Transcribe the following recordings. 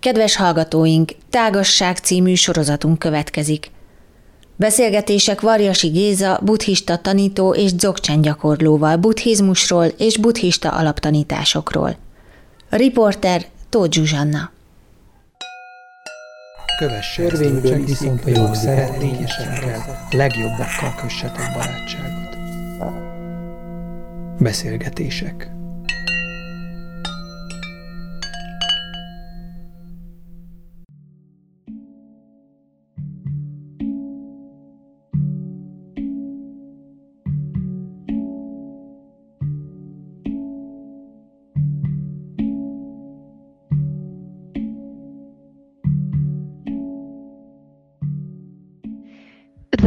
Kedves hallgatóink, Tágasság című sorozatunk következik. Beszélgetések Varjasi Géza, buddhista tanító és dzogchen gyakorlóval buddhizmusról és buddhista alaptanításokról. A riporter Tóth Zsuzsanna. Kövesse Törvényből viszont a jó szeretnényesekkel, legjobbakkal kössetek barátságot. Beszélgetések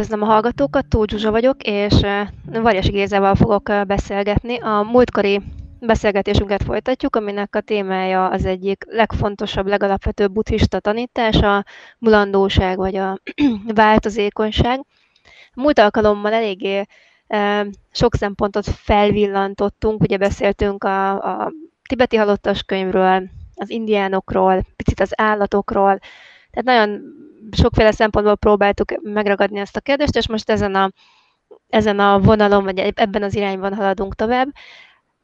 Üdvözlöm a hallgatókat, Tóth Zsuzsa vagyok, és Varjas Gézával fogok beszélgetni. A múltkori beszélgetésünket folytatjuk, aminek a témája az egyik legfontosabb, legalapvetőbb buddhista tanítás, a mulandóság vagy a változékonyság. Múlt alkalommal eléggé sok szempontot felvillantottunk, ugye beszéltünk a, a tibeti halottas könyvről, az indiánokról, picit az állatokról, tehát nagyon sokféle szempontból próbáltuk megragadni ezt a kérdést, és most ezen a, ezen a vonalon, vagy ebben az irányban haladunk tovább.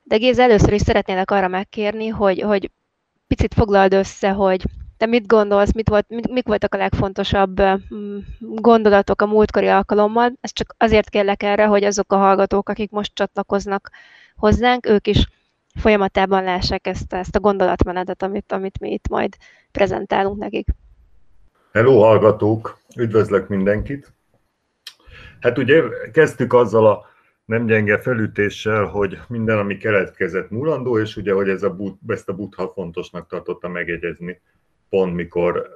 De Géza, először is szeretnélek arra megkérni, hogy, hogy picit foglald össze, hogy te mit gondolsz, mit volt, mit, mik voltak a legfontosabb gondolatok a múltkori alkalommal. Ez csak azért kérlek erre, hogy azok a hallgatók, akik most csatlakoznak hozzánk, ők is folyamatában lássák ezt, ezt a gondolatmenetet, amit, amit mi itt majd prezentálunk nekik. Hello hallgatók, üdvözlök mindenkit. Hát ugye kezdtük azzal a nem gyenge felütéssel, hogy minden, ami keletkezett mulandó, és ugye, hogy ez a, ezt a Buddha fontosnak tartotta megegyezni, pont mikor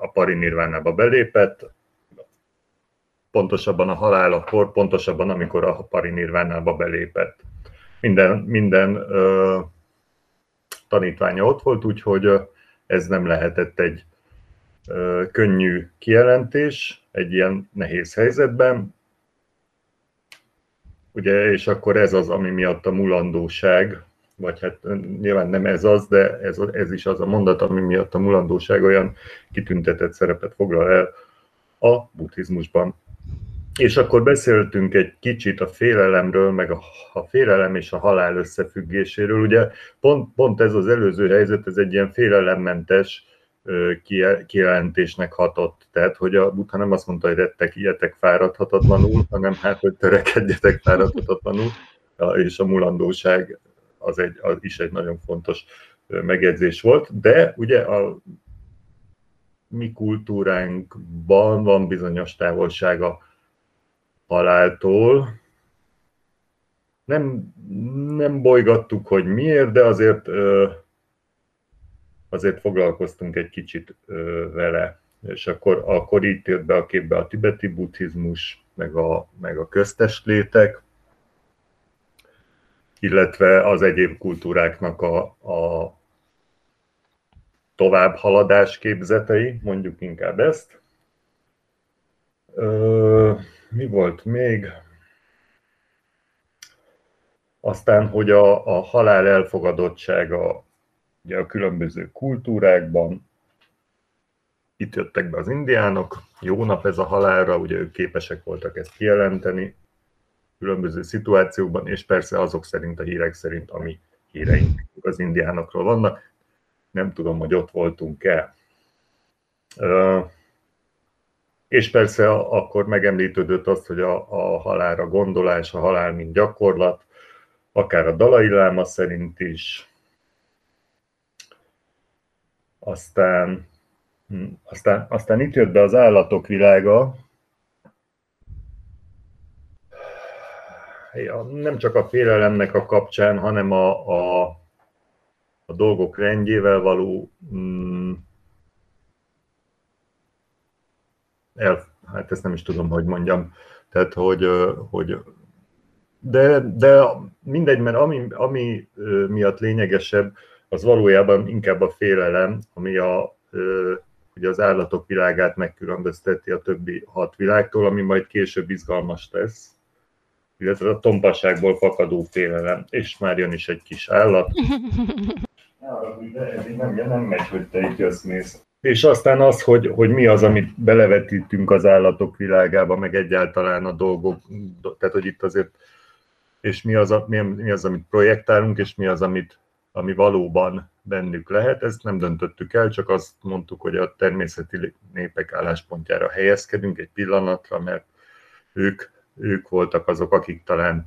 a parinirvánába belépett, pontosabban a halálakor, pontosabban amikor a parinirvánába belépett. Minden, minden ö, tanítványa ott volt, úgyhogy ez nem lehetett egy könnyű kijelentés egy ilyen nehéz helyzetben. Ugye, és akkor ez az, ami miatt a mulandóság, vagy hát nyilván nem ez az, de ez, ez is az a mondat, ami miatt a mulandóság olyan kitüntetett szerepet foglal el a buddhizmusban. És akkor beszéltünk egy kicsit a félelemről, meg a, a félelem és a halál összefüggéséről. Ugye pont, pont ez az előző helyzet, ez egy ilyen félelemmentes, kijelentésnek hatott. Tehát, hogy a Buddha nem azt mondta, hogy rettek, ilyetek fáradhatatlanul, hanem hát, hogy törekedjetek fáradhatatlanul, és a mulandóság az, egy, az is egy nagyon fontos megjegyzés volt, de ugye a mi kultúránkban van bizonyos távolsága haláltól. Nem, nem bolygattuk, hogy miért, de azért azért foglalkoztunk egy kicsit vele. És akkor, akkor így jött be a képbe a tibeti buddhizmus, meg a, meg a köztes létek, illetve az egyéb kultúráknak a, a továbbhaladás képzetei, mondjuk inkább ezt. Ö, mi volt még? Aztán, hogy a, a halál elfogadottsága ugye a különböző kultúrákban. Itt jöttek be az indiánok, jó nap ez a halálra, ugye ők képesek voltak ezt kijelenteni különböző szituációkban, és persze azok szerint, a hírek szerint, ami híreink az indiánokról vannak. Nem tudom, hogy ott voltunk-e. És persze akkor megemlítődött azt, hogy a, a halálra gondolás, a halál mint gyakorlat, akár a Dalai Láma szerint is, aztán, hm, aztán, aztán itt jött be az állatok világa, ja, nem csak a félelemnek a kapcsán, hanem a, a, a dolgok rendjével való mm, el, hát ezt nem is tudom, hogy mondjam, tehát hogy, hogy de, de mindegy, mert ami, ami miatt lényegesebb, az valójában inkább a félelem, ami a, ugye az állatok világát megkülönbözteti a többi hat világtól, ami majd később izgalmas lesz, illetve a tompasságból fakadó félelem, és már jön is egy kis állat. nem, nem megy, hogy te itt jössz, mész. És aztán az, hogy, hogy mi az, amit belevetítünk az állatok világába, meg egyáltalán a dolgok, tehát hogy itt azért, és mi az, mi, mi az amit projektálunk, és mi az, amit, ami valóban bennük lehet, ezt nem döntöttük el, csak azt mondtuk, hogy a természeti népek álláspontjára helyezkedünk egy pillanatra, mert ők, ők voltak azok, akik talán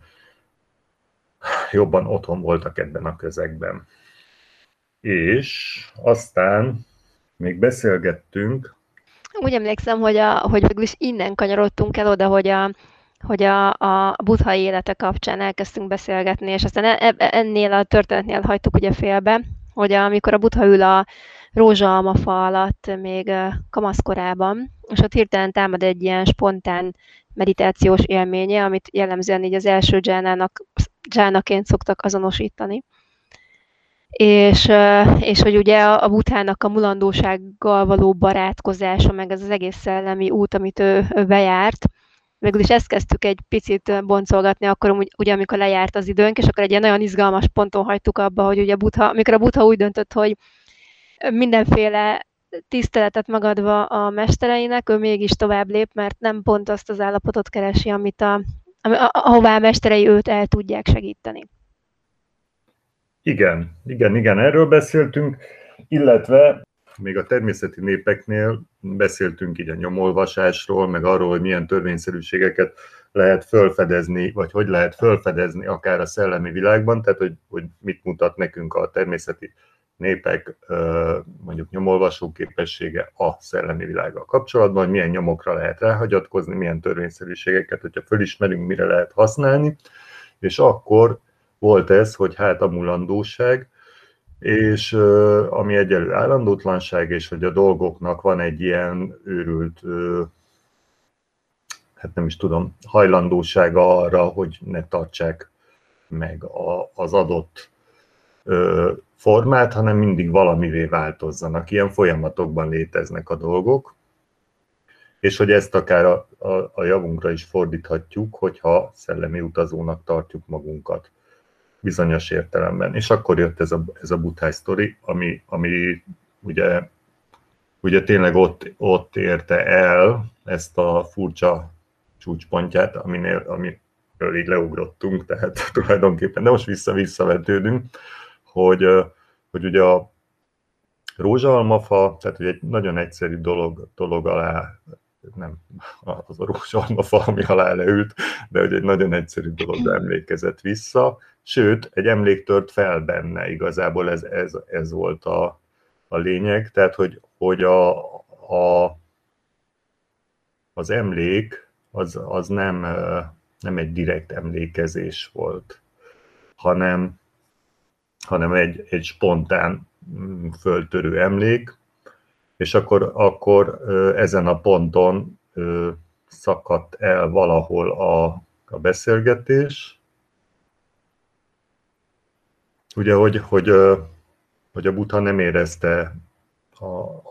jobban otthon voltak ebben a közegben. És aztán még beszélgettünk. Úgy emlékszem, hogy, a, hogy végül is innen kanyarodtunk el oda, hogy a, hogy a, a buddhai élete kapcsán elkezdtünk beszélgetni, és aztán e, e, ennél a történetnél hagytuk ugye félbe, hogy amikor a buddha ül a rózsaalmafa alatt még kamaszkorában, és ott hirtelen támad egy ilyen spontán meditációs élménye, amit jellemzően így az első dzsánának, dzsánaként szoktak azonosítani. És, és hogy ugye a butának a mulandósággal való barátkozása, meg ez az egész szellemi út, amit ő, ő bejárt, végül is ezt kezdtük egy picit boncolgatni, akkor ugye amikor lejárt az időnk, és akkor egy ilyen nagyon izgalmas ponton hagytuk abba, hogy ugye Butha, amikor a Butha úgy döntött, hogy mindenféle tiszteletet megadva a mestereinek, ő mégis tovább lép, mert nem pont azt az állapotot keresi, amit a, ahová a mesterei őt el tudják segíteni. Igen, igen, igen, erről beszéltünk, illetve még a természeti népeknél beszéltünk így a nyomolvasásról, meg arról, hogy milyen törvényszerűségeket lehet fölfedezni, vagy hogy lehet fölfedezni akár a szellemi világban, tehát hogy, hogy mit mutat nekünk a természeti népek mondjuk nyomolvasó képessége a szellemi világgal kapcsolatban, hogy milyen nyomokra lehet ráhagyatkozni, milyen törvényszerűségeket, hogyha fölismerünk, mire lehet használni, és akkor volt ez, hogy hát a mulandóság, és ami egyelő állandótlanság, és hogy a dolgoknak van egy ilyen őrült, hát nem is tudom, hajlandósága arra, hogy ne tartsák meg az adott formát, hanem mindig valamivé változzanak. Ilyen folyamatokban léteznek a dolgok, és hogy ezt akár a, a, a javunkra is fordíthatjuk, hogyha szellemi utazónak tartjuk magunkat bizonyos értelemben. És akkor jött ez a, ez a butály sztori, ami, ami ugye, ugye tényleg ott, ott érte el ezt a furcsa csúcspontját, aminél, amiről így leugrottunk, tehát tulajdonképpen, de most vissza-visszavetődünk, hogy, hogy ugye a rózsaalmafa, tehát ugye egy nagyon egyszerű dolog, dolog alá nem az a rózsalmafa, ami alá leült, de hogy egy nagyon egyszerű dologra emlékezett vissza, sőt, egy emlék tört fel benne, igazából ez, ez, ez volt a, a lényeg, tehát hogy, hogy a, a, az emlék az, az nem, nem egy direkt emlékezés volt, hanem, hanem egy, egy spontán mm, föltörő emlék, és akkor, akkor ezen a ponton szakadt el valahol a, a beszélgetés. Ugye, hogy, hogy, hogy a Buddha nem érezte a,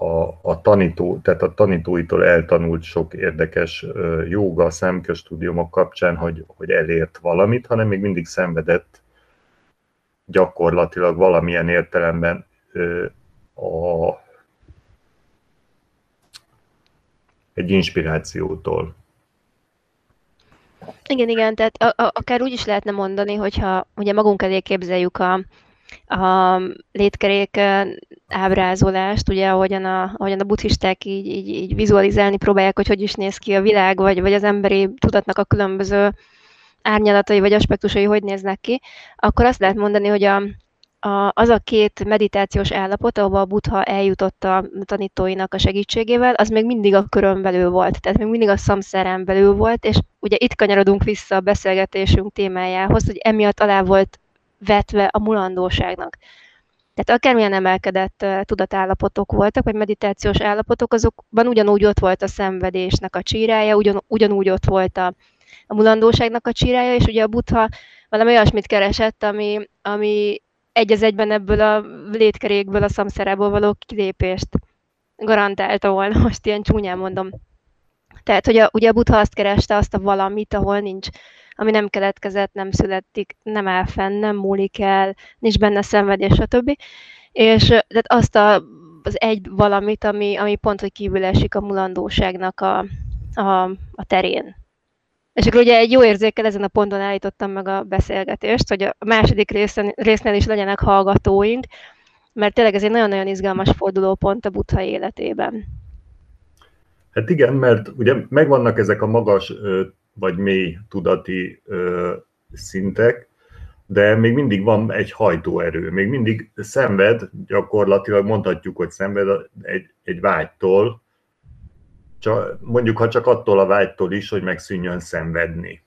a, a tanító, tehát a tanítóitól eltanult sok érdekes jóga, szemköztudiumok kapcsán, hogy, hogy elért valamit, hanem még mindig szenvedett gyakorlatilag valamilyen értelemben a egy inspirációtól. Igen, igen, tehát a, a, akár úgy is lehetne mondani, hogyha ugye magunk elé képzeljük a, a létkerék ábrázolást, ugye ahogyan a, ahogyan a buddhisták így, így, így vizualizálni próbálják, hogy hogy is néz ki a világ, vagy, vagy az emberi tudatnak a különböző árnyalatai vagy aspektusai hogy néznek ki, akkor azt lehet mondani, hogy a, a, az a két meditációs állapot, ahova a Buddha eljutott a tanítóinak a segítségével, az még mindig a körön belül volt, tehát még mindig a szamszárán belül volt, és ugye itt kanyarodunk vissza a beszélgetésünk témájához, hogy emiatt alá volt vetve a mulandóságnak. Tehát akármilyen emelkedett uh, tudatállapotok voltak, vagy meditációs állapotok, azokban ugyanúgy ott volt a szenvedésnek a csírája, ugyan, ugyanúgy ott volt a, a mulandóságnak a csírája, és ugye a buddha valami olyasmit keresett, ami, ami egy az egyben ebből a létkerékből, a szamszerából való kilépést garantálta volna, most ilyen csúnyán mondom. Tehát, hogy a, ugye a Buddha azt kereste azt a valamit, ahol nincs, ami nem keletkezett, nem születik, nem áll fenn, nem múlik el, nincs benne szenvedés, stb. és tehát azt a, az egy valamit, ami, ami pont, hogy kívül esik a mulandóságnak a, a, a terén. És akkor ugye egy jó érzékkel ezen a ponton állítottam meg a beszélgetést, hogy a második részen, résznél is legyenek hallgatóink, mert tényleg ez egy nagyon-nagyon izgalmas fordulópont a butha életében. Hát igen, mert ugye megvannak ezek a magas vagy mély tudati szintek, de még mindig van egy hajtóerő, még mindig szenved, gyakorlatilag mondhatjuk, hogy szenved egy, egy vágytól, csak, mondjuk ha csak attól a vágytól is, hogy megszűnjön szenvedni.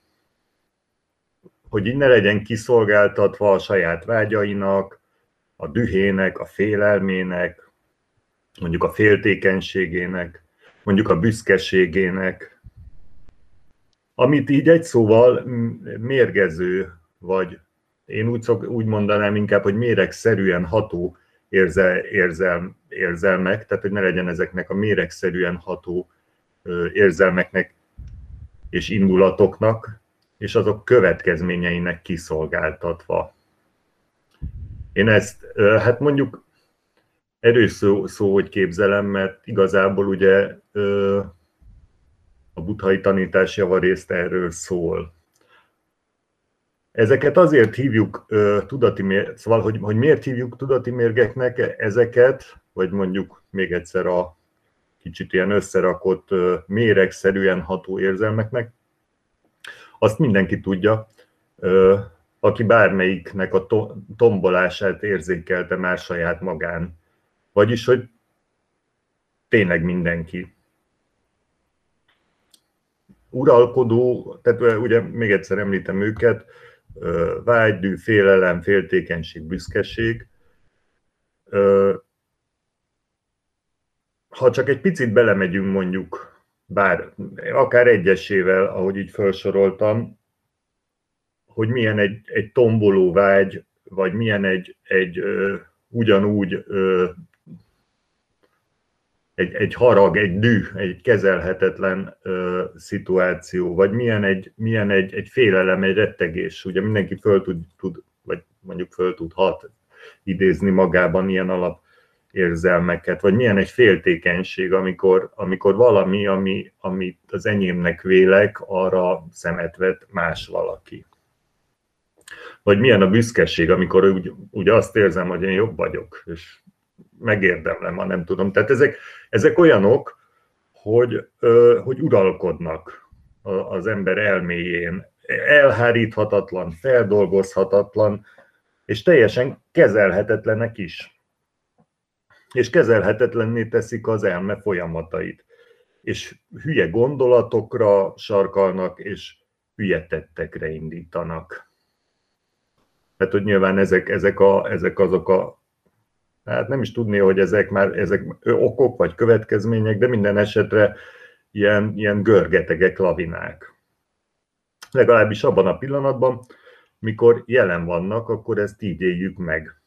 Hogy így ne legyen kiszolgáltatva a saját vágyainak, a dühének, a félelmének, mondjuk a féltékenységének, mondjuk a büszkeségének, amit így egy szóval mérgező, vagy én úgy, szok, úgy mondanám inkább, hogy méregszerűen ható érzel, érzel, érzelmek, tehát hogy ne legyen ezeknek a méregszerűen ható érzelmeknek és indulatoknak, és azok következményeinek kiszolgáltatva. Én ezt, hát mondjuk erős szó, szó hogy képzelem, mert igazából ugye a buthai tanítás javarészt erről szól. Ezeket azért hívjuk uh, tudati mér, szóval, hogy, hogy miért hívjuk tudati mérgeknek ezeket, vagy mondjuk még egyszer a kicsit ilyen összerakott, méregszerűen ható érzelmeknek, azt mindenki tudja, aki bármelyiknek a to- tombolását érzékelte már saját magán. Vagyis, hogy tényleg mindenki uralkodó, tehát ugye még egyszer említem őket, vágydű, félelem, féltékenység, büszkeség. Ha csak egy picit belemegyünk mondjuk, bár akár egyesével, ahogy így felsoroltam, hogy milyen egy, egy tomboló vágy, vagy milyen egy, egy ö, ugyanúgy ö, egy, egy harag, egy dű, egy kezelhetetlen ö, szituáció, vagy milyen egy, milyen egy, egy félelem, egy rettegés. Ugye mindenki föl tud, tud, vagy mondjuk föl tudhat idézni magában ilyen alap érzelmeket, vagy milyen egy féltékenység, amikor, amikor valami, ami, amit az enyémnek vélek, arra szemet vet más valaki. Vagy milyen a büszkeség, amikor úgy, úgy azt érzem, hogy én jobb vagyok, és megérdemlem, ha nem tudom. Tehát ezek, ezek olyanok, hogy, hogy uralkodnak az ember elméjén. Elháríthatatlan, feldolgozhatatlan, és teljesen kezelhetetlenek is. És kezelhetetlenné teszik az elme folyamatait. És hülye gondolatokra sarkalnak, és hülye tettekre indítanak. Tehát, hogy nyilván ezek, ezek, a, ezek azok a hát nem is tudni, hogy ezek már ezek okok vagy következmények, de minden esetre ilyen, ilyen görgetegek, lavinák. Legalábbis abban a pillanatban, mikor jelen vannak, akkor ezt így éljük meg.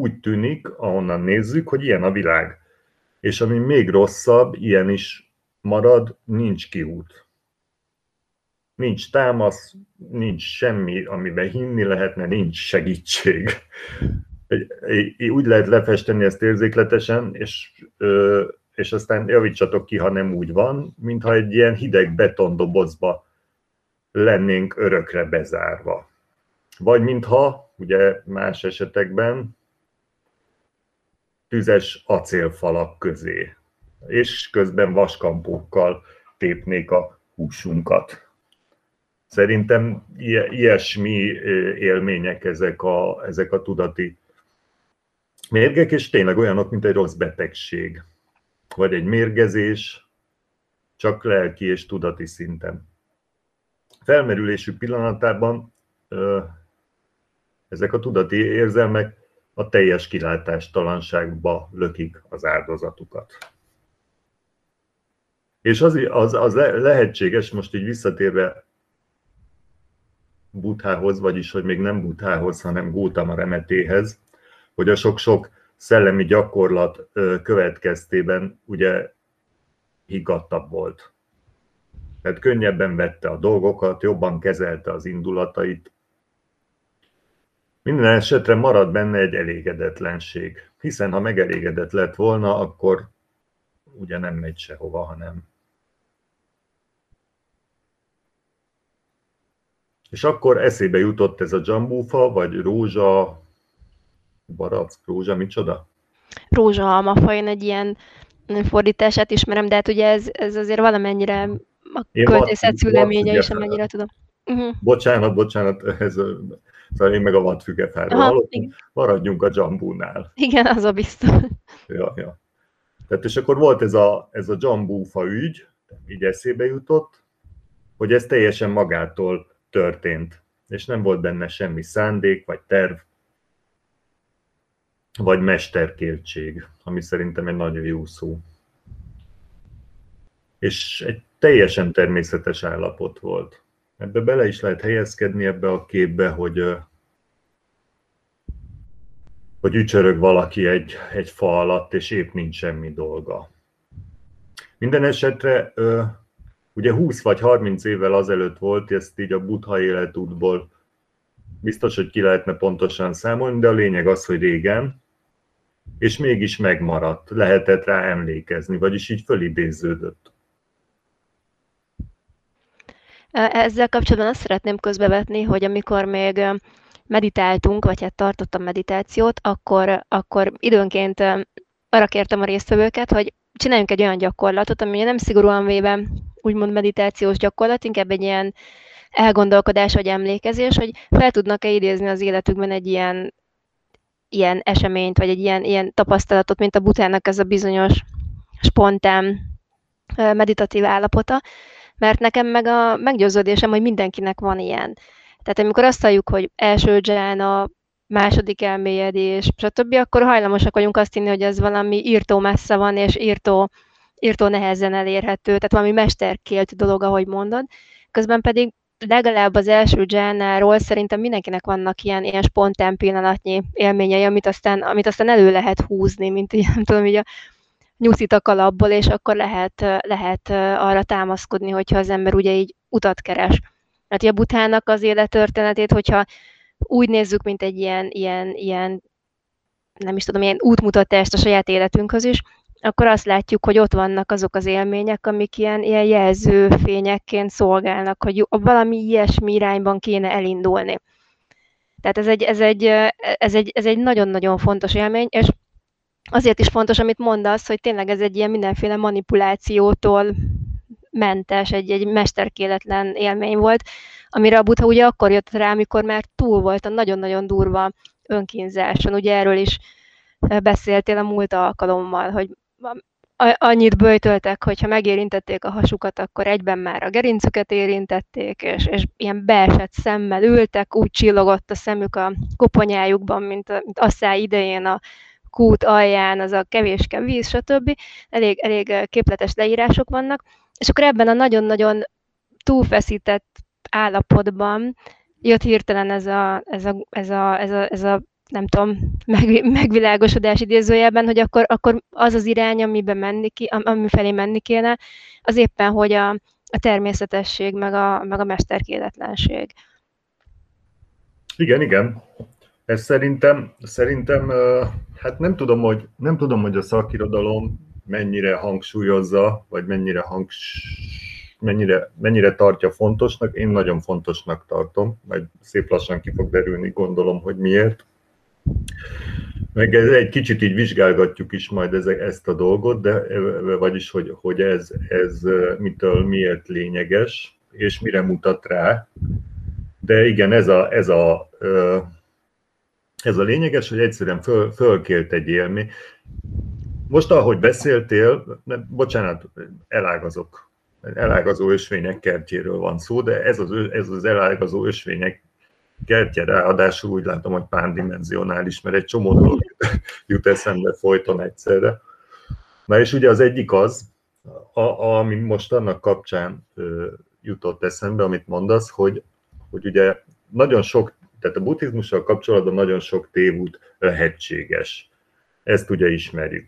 Úgy tűnik, ahonnan nézzük, hogy ilyen a világ. És ami még rosszabb, ilyen is marad, nincs kiút. Nincs támasz, nincs semmi, amiben hinni lehetne, nincs segítség úgy lehet lefesteni ezt érzékletesen, és, és aztán javítsatok ki, ha nem úgy van, mintha egy ilyen hideg betondobozba lennénk örökre bezárva. Vagy mintha, ugye más esetekben, tüzes acélfalak közé, és közben vaskampókkal tépnék a húsunkat. Szerintem ilyesmi élmények ezek a, ezek a tudati mérgek, és tényleg olyanok, mint egy rossz betegség, vagy egy mérgezés, csak lelki és tudati szinten. Felmerülésük pillanatában ezek a tudati érzelmek a teljes kilátástalanságba lökik az áldozatukat. És az, az, az lehetséges, most így visszatérve Buthához, vagyis hogy még nem Buthához, hanem Gótama remetéhez, hogy a sok-sok szellemi gyakorlat következtében ugye higgadtabb volt. Tehát könnyebben vette a dolgokat, jobban kezelte az indulatait. Minden esetre marad benne egy elégedetlenség, hiszen ha megelégedett lett volna, akkor ugye nem megy sehova, hanem És akkor eszébe jutott ez a dzsambúfa, vagy rózsa, barack, rózsa, micsoda? Rózsa fa, én egy ilyen fordítását ismerem, de hát ugye ez, ez azért valamennyire a költészet szüleménye is, amennyire tudom. Uh-huh. Bocsánat, bocsánat, ez, szóval én meg a vadfügefáról maradjunk a dzsambúnál. Igen, az a biztos. Ja, ja. Tehát és akkor volt ez a, ez a dzsambúfa ügy, így eszébe jutott, hogy ez teljesen magától történt, és nem volt benne semmi szándék, vagy terv, vagy mesterkértség, ami szerintem egy nagyon jó szó. És egy teljesen természetes állapot volt. Ebbe bele is lehet helyezkedni ebbe a képbe, hogy hogy ücsörög valaki egy, egy fa alatt, és épp nincs semmi dolga. Minden esetre Ugye 20 vagy 30 évvel azelőtt volt, ezt így a butha életútból biztos, hogy ki lehetne pontosan számolni, de a lényeg az, hogy régen, és mégis megmaradt, lehetett rá emlékezni, vagyis így fölidéződött. Ezzel kapcsolatban azt szeretném közbevetni, hogy amikor még meditáltunk, vagy hát tartottam meditációt, akkor, akkor időnként arra kértem a résztvevőket, hogy csináljunk egy olyan gyakorlatot, ami nem szigorúan véve úgymond meditációs gyakorlat, inkább egy ilyen elgondolkodás vagy emlékezés, hogy fel tudnak-e idézni az életükben egy ilyen, ilyen eseményt, vagy egy ilyen, ilyen tapasztalatot, mint a butának ez a bizonyos spontán meditatív állapota, mert nekem meg a meggyőződésem, hogy mindenkinek van ilyen. Tehát amikor azt halljuk, hogy első dzsána, második elmélyedés, stb., akkor hajlamosak vagyunk azt hinni, hogy ez valami írtó messze van, és írtó írtó nehezen elérhető, tehát valami mesterkélt dolog, ahogy mondod. Közben pedig legalább az első dzsánáról szerintem mindenkinek vannak ilyen, ilyen spontán pillanatnyi élményei, amit aztán, amit aztán elő lehet húzni, mint így, nem tudom, így a nyuszit a kalapból, és akkor lehet, lehet arra támaszkodni, hogyha az ember ugye így utat keres. Hát a butának az élettörténetét, hogyha úgy nézzük, mint egy ilyen, ilyen, ilyen nem is tudom, ilyen útmutatást a saját életünkhöz is, akkor azt látjuk, hogy ott vannak azok az élmények, amik ilyen, ilyen jelzőfényekként szolgálnak, hogy valami ilyesmi irányban kéne elindulni. Tehát ez egy, ez egy, ez egy, ez egy nagyon-nagyon fontos élmény, és azért is fontos, amit mondasz, hogy tényleg ez egy ilyen mindenféle manipulációtól mentes, egy, egy mesterkéletlen élmény volt, amire a Buddha ugye akkor jött rá, amikor már túl volt a nagyon-nagyon durva önkínzáson. Ugye erről is beszéltél a múlt alkalommal, hogy annyit böjtöltek, hogyha megérintették a hasukat, akkor egyben már a gerincüket érintették, és, és ilyen beesett szemmel ültek, úgy csillogott a szemük a koponyájukban, mint, mint asszály idején a kút alján, az a kevéske víz, stb. Elég, elég képletes leírások vannak, és akkor ebben a nagyon-nagyon túlfeszített állapotban jött hirtelen ez a, ez a, ez a, ez a, ez a nem tudom, meg, megvilágosodás idézőjelben, hogy akkor, akkor az az irány, amiben menni ki, ami felé menni kéne, az éppen, hogy a, a természetesség, meg a, meg a mesterkéletlenség. Igen, igen. Ez szerintem, szerintem, hát nem tudom, hogy, nem tudom, hogy a szakirodalom mennyire hangsúlyozza, vagy mennyire, hangs, mennyire, mennyire tartja fontosnak. Én nagyon fontosnak tartom, majd szép lassan ki fog derülni, gondolom, hogy miért. Meg ez egy kicsit így vizsgálgatjuk is majd ezek, ezt a dolgot, de vagyis, hogy, hogy ez, ez mitől miért lényeges, és mire mutat rá. De igen, ez a, ez a, ez a lényeges, hogy egyszerűen föl, fölkélt egy élmény. Most, ahogy beszéltél, ne, bocsánat, elágazok, elágazó ösvények kertjéről van szó, de ez az, ez az elágazó ösvények kertje ráadásul úgy látom, hogy pándimensionális, mert egy csomó dolog jut eszembe folyton egyszerre. Na és ugye az egyik az, a, ami most annak kapcsán ö, jutott eszembe, amit mondasz, hogy, hogy ugye nagyon sok, tehát a buddhizmussal kapcsolatban nagyon sok tévút lehetséges. Ezt ugye ismerjük.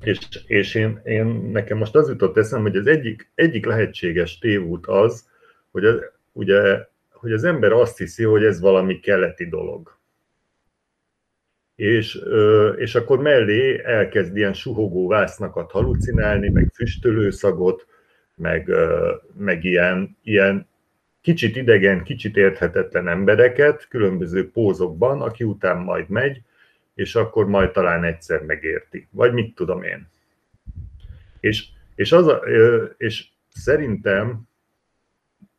És, és én, én, nekem most az jutott eszembe, hogy az egyik, egyik lehetséges tévút az, hogy az, ugye hogy az ember azt hiszi, hogy ez valami keleti dolog. és, és akkor mellé elkezd ilyen suhogó vásznakat halucinálni, meg füstölőszagot, meg, meg ilyen, ilyen kicsit idegen, kicsit érthetetlen embereket különböző pózokban, aki után majd megy, és akkor majd talán egyszer megérti. Vagy mit tudom én. És, és, az a, és szerintem,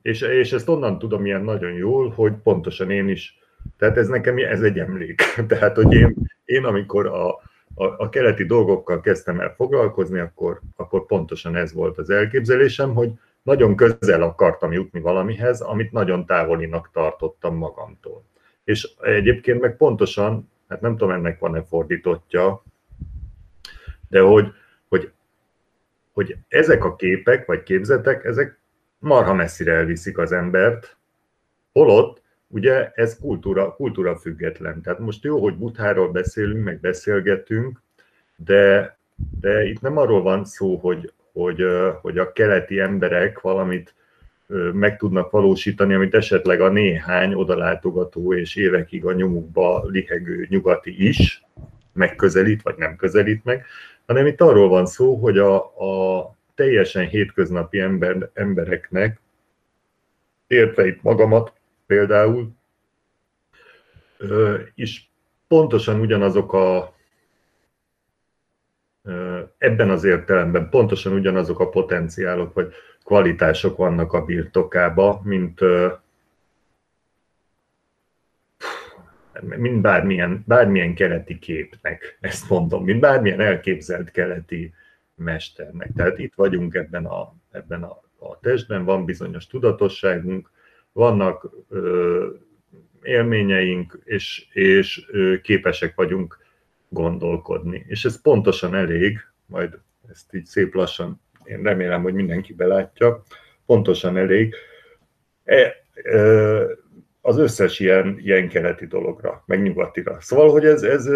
és, és ezt onnan tudom ilyen nagyon jól, hogy pontosan én is, tehát ez nekem ez egy emlék. Tehát, hogy én, én amikor a, a, a keleti dolgokkal kezdtem el foglalkozni, akkor, akkor pontosan ez volt az elképzelésem, hogy nagyon közel akartam jutni valamihez, amit nagyon távolinak tartottam magamtól. És egyébként meg pontosan, hát nem tudom, ennek van-e fordítottja, de hogy, hogy, hogy ezek a képek vagy képzetek, ezek marha messzire elviszik az embert, holott ugye ez kultúra, kultúra független. Tehát most jó, hogy Butháról beszélünk, meg beszélgetünk, de, de itt nem arról van szó, hogy, hogy, hogy a keleti emberek valamit meg tudnak valósítani, amit esetleg a néhány odalátogató és évekig a nyomukba lihegő nyugati is megközelít, vagy nem közelít meg, hanem itt arról van szó, hogy a, a teljesen hétköznapi ember, embereknek, értve itt magamat például, is pontosan ugyanazok a ebben az értelemben pontosan ugyanazok a potenciálok vagy kvalitások vannak a birtokába, mint, mint bármilyen, bármilyen keleti képnek, ezt mondom, mint bármilyen elképzelt keleti mesternek. Tehát itt vagyunk ebben a, ebben a, a testben, van bizonyos tudatosságunk, vannak ö, élményeink, és, és ö, képesek vagyunk gondolkodni. És ez pontosan elég, majd ezt így szép lassan, én remélem, hogy mindenki belátja, pontosan elég, e, e, az összes ilyen, ilyen keleti dologra, meg nyugatira. Szóval, hogy ez, ez,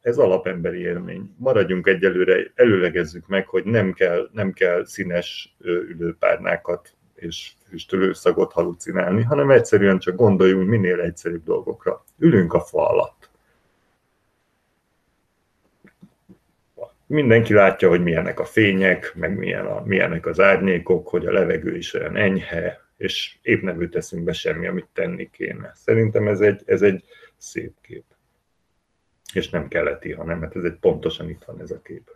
ez alapemberi élmény. Maradjunk egyelőre, előlegezzük meg, hogy nem kell, nem kell színes ülőpárnákat és füstölőszagot halucinálni, hanem egyszerűen csak gondoljunk minél egyszerűbb dolgokra. Ülünk a fa alatt. Mindenki látja, hogy milyenek a fények, meg milyen a, milyenek az árnyékok, hogy a levegő is olyan enyhe, és épp nem jut eszünkbe semmi, amit tenni kéne. Szerintem ez egy, ez egy szép kép. És nem keleti, hanem hát ez egy pontosan itt van ez a kép.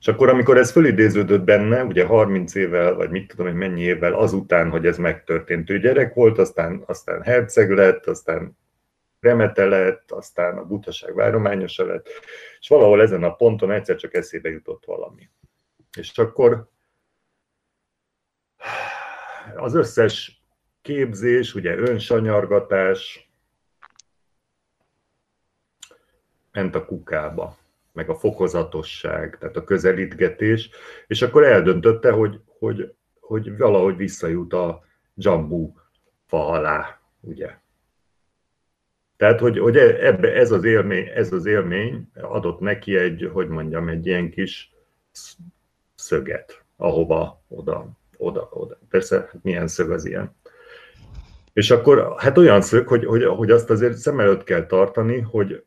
És akkor, amikor ez fölidéződött benne, ugye 30 évvel, vagy mit tudom hogy mennyi évvel azután, hogy ez megtörtént, ő gyerek volt, aztán, aztán herceg lett, aztán remete lett, aztán a butaság várományosa lett, és valahol ezen a ponton egyszer csak eszébe jutott valami. És akkor az összes képzés, ugye önsanyargatás ment a kukába, meg a fokozatosság, tehát a közelítgetés, és akkor eldöntötte, hogy, hogy, hogy valahogy visszajut a dzsambú fa alá, ugye. Tehát, hogy, hogy e, ebbe ez az, élmény, ez az élmény adott neki egy, hogy mondjam, egy ilyen kis szöget, ahova oda, oda, oda. Persze, hát milyen szög az ilyen. És akkor, hát olyan szög, hogy, hogy, hogy azt azért szem előtt kell tartani, hogy,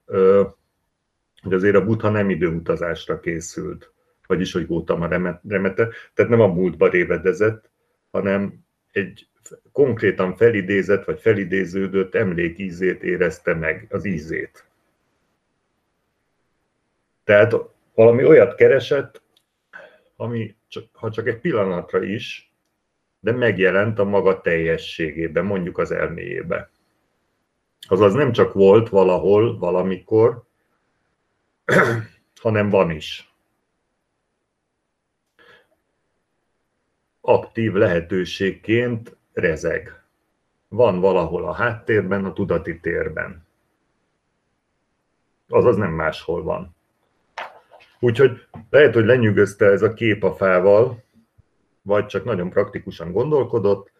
hogy azért a Buddha nem időutazásra készült, vagyis, hogy a remete, tehát nem a múltba révedezett, hanem egy konkrétan felidézett vagy felidéződött emlékízét érezte meg, az ízét. Tehát valami olyat keresett, ami ha csak egy pillanatra is, de megjelent a maga teljességében, mondjuk az elméjébe. Azaz nem csak volt valahol, valamikor, hanem van is. Aktív lehetőségként rezeg. Van valahol a háttérben, a tudati térben. Azaz nem máshol van. Úgyhogy lehet, hogy lenyűgözte ez a kép a fával, vagy csak nagyon praktikusan gondolkodott,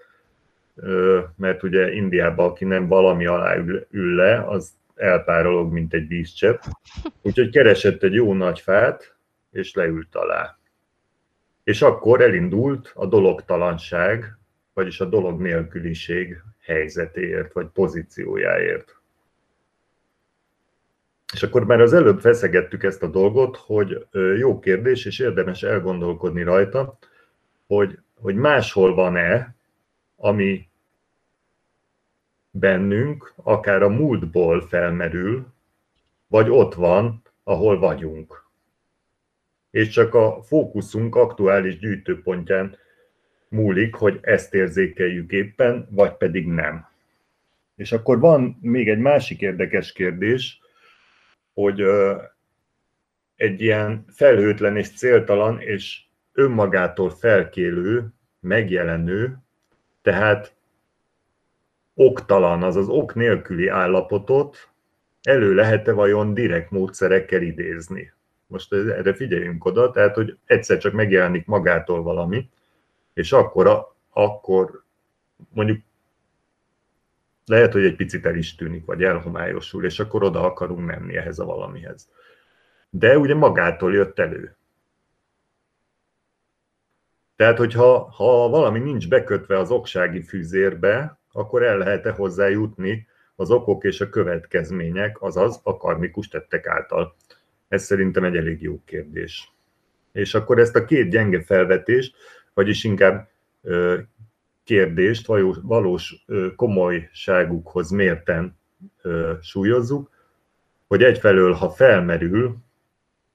mert ugye Indiában, aki nem valami alá ül, le, az elpárolog, mint egy vízcsepp. Úgyhogy keresett egy jó nagy fát, és leült alá. És akkor elindult a dologtalanság, vagyis a dolog nélküliség helyzetéért, vagy pozíciójáért. És akkor már az előbb feszegettük ezt a dolgot, hogy jó kérdés, és érdemes elgondolkodni rajta, hogy, hogy máshol van-e, ami bennünk, akár a múltból felmerül, vagy ott van, ahol vagyunk. És csak a fókuszunk aktuális gyűjtőpontján múlik, hogy ezt érzékeljük éppen, vagy pedig nem. És akkor van még egy másik érdekes kérdés, hogy egy ilyen felhőtlen és céltalan és önmagától felkélő, megjelenő, tehát oktalan, azaz ok nélküli állapotot elő lehet-e vajon direkt módszerekkel idézni? Most erre figyeljünk oda, tehát, hogy egyszer csak megjelenik magától valami, és akkor, akkor mondjuk lehet, hogy egy picit el is tűnik, vagy elhomályosul, és akkor oda akarunk menni ehhez a valamihez. De ugye magától jött elő. Tehát, hogyha ha valami nincs bekötve az oksági fűzérbe, akkor el lehet-e hozzá jutni az okok és a következmények, azaz a karmikus tettek által? Ez szerintem egy elég jó kérdés. És akkor ezt a két gyenge felvetést, vagyis inkább kérdést valós komolyságukhoz mérten súlyozzuk, hogy egyfelől, ha felmerül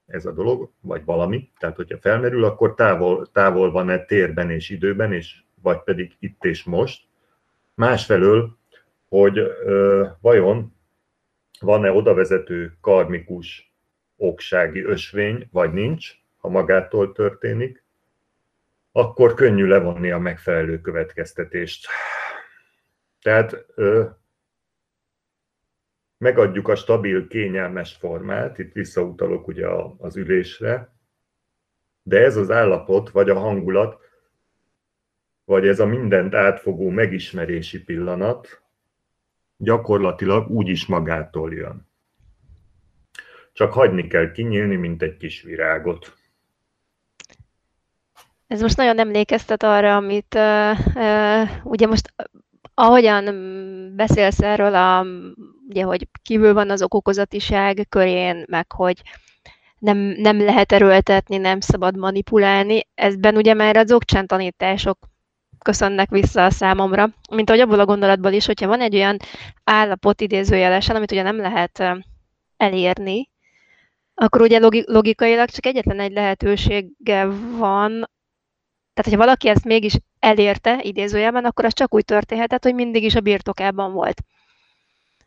ez a dolog, vagy valami, tehát hogyha felmerül, akkor távol, távol van-e térben és időben, és vagy pedig itt és most. Másfelől, hogy ö, vajon van-e odavezető karmikus oksági ösvény, vagy nincs, ha magától történik, akkor könnyű levonni a megfelelő következtetést. Tehát ö, megadjuk a stabil, kényelmes formát, itt visszautalok ugye az ülésre, de ez az állapot, vagy a hangulat, vagy ez a mindent átfogó megismerési pillanat gyakorlatilag úgyis magától jön. Csak hagyni kell kinyílni, mint egy kis virágot. Ez most nagyon emlékeztet arra, amit uh, uh, ugye most ahogyan beszélsz erről, a, ugye, hogy kívül van az okokozatiság körén, meg hogy nem, nem lehet erőltetni, nem szabad manipulálni, ezben ugye már a dzogcsán tanítások köszönnek vissza a számomra, mint ahogy abból a gondolatból is, hogyha van egy olyan állapot idézőjelesen, amit ugye nem lehet elérni, akkor ugye logikailag csak egyetlen egy lehetősége van tehát, hogyha valaki ezt mégis elérte, idézőjelben, akkor az csak úgy történhetett, hogy mindig is a birtokában volt.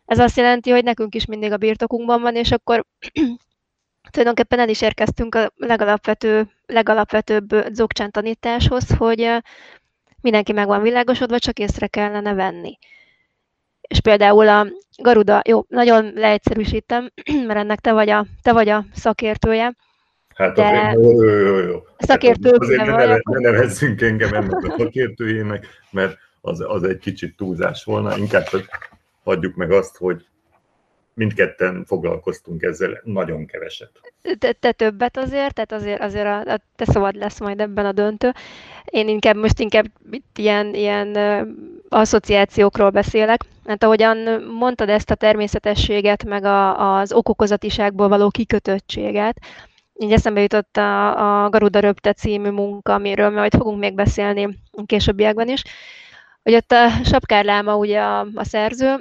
Ez azt jelenti, hogy nekünk is mindig a birtokunkban van, és akkor tulajdonképpen el is érkeztünk a legalapvető, legalapvetőbb dzogcsán tanításhoz, hogy mindenki meg van világosodva, csak észre kellene venni. És például a Garuda, jó, nagyon leegyszerűsítem, mert ennek te vagy a, te vagy a szakértője, Hát de azért, jó, jó, jó, jó. Szakértők azért ne, neve, ne nevezzünk engem ennek a szakértőjének, mert az, az egy kicsit túlzás volna. Inkább hagyjuk meg azt, hogy mindketten foglalkoztunk ezzel nagyon keveset. Te, te többet azért, tehát azért, azért a, a te szabad lesz majd ebben a döntő. Én inkább most inkább itt ilyen, ilyen asszociációkról beszélek. Hát ahogyan mondtad ezt a természetességet, meg a, az okokozatiságból való kikötöttséget, így eszembe jutott a, a Garuda Röpte című munka, amiről majd fogunk még beszélni a későbbiekben is, hogy ott a sapkárláma ugye a, a szerző,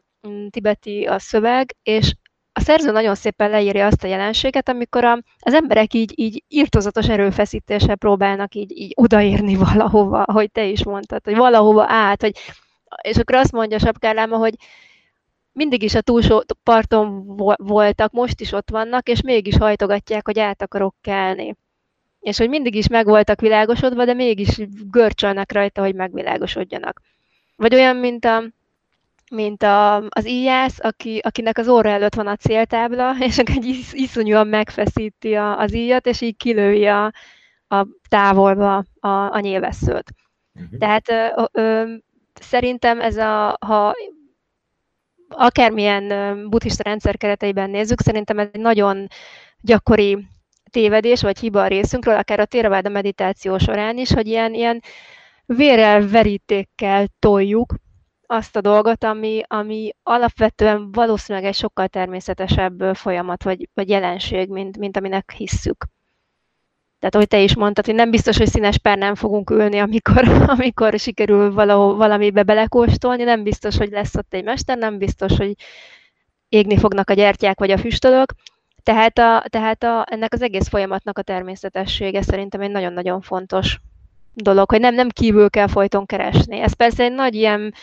tibeti a szöveg, és a szerző nagyon szépen leírja azt a jelenséget, amikor a, az emberek így, így írtozatos erőfeszítéssel próbálnak így, így odaérni valahova, ahogy te is mondtad, hogy valahova át, hogy, és akkor azt mondja a sapkárláma, hogy mindig is a túlsó parton voltak, most is ott vannak, és mégis hajtogatják, hogy át akarok kelni. És hogy mindig is meg voltak világosodva, de mégis görcsölnek rajta, hogy megvilágosodjanak. Vagy olyan, mint, a, mint a, az íjász, aki, akinek az óra előtt van a céltábla, és egy is, iszonyúan megfeszíti a, az íjat, és így kilői a, a távolba a, a nyilvesszőt. Uh-huh. Tehát ö, ö, szerintem ez a, ha akármilyen buddhista rendszer kereteiben nézzük, szerintem ez egy nagyon gyakori tévedés vagy hiba a részünkről, akár a Theravada meditáció során is, hogy ilyen, ilyen vérrel, verítékkel toljuk azt a dolgot, ami, ami alapvetően valószínűleg egy sokkal természetesebb folyamat vagy, vagy jelenség, mint, mint aminek hisszük. Tehát, ahogy te is mondtad, hogy nem biztos, hogy színes nem fogunk ülni, amikor, amikor sikerül valahol, valamibe belekóstolni, nem biztos, hogy lesz ott egy mester, nem biztos, hogy égni fognak a gyertyák vagy a füstölök. Tehát, a, tehát a, ennek az egész folyamatnak a természetessége szerintem egy nagyon-nagyon fontos dolog, hogy nem, nem kívül kell folyton keresni. Ez persze egy nagy ilyen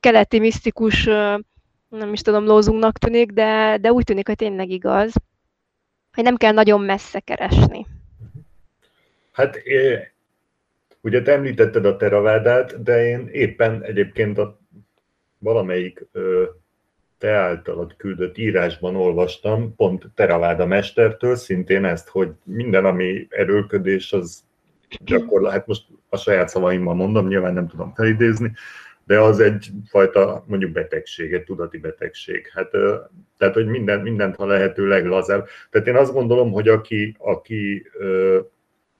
keleti misztikus, nem is tudom, lózunknak tűnik, de, de úgy tűnik, hogy tényleg igaz, hogy nem kell nagyon messze keresni. Hát ugye te említetted a teravádát, de én éppen egyébként a valamelyik te általad küldött írásban olvastam, pont Teraváda mestertől, szintén ezt, hogy minden, ami erőlködés, az gyakorlat, hát most a saját szavaimmal mondom, nyilván nem tudom felidézni, de az egyfajta mondjuk betegség, egy tudati betegség. Hát, tehát, hogy minden, mindent a lehető leglazább. Tehát én azt gondolom, hogy aki, aki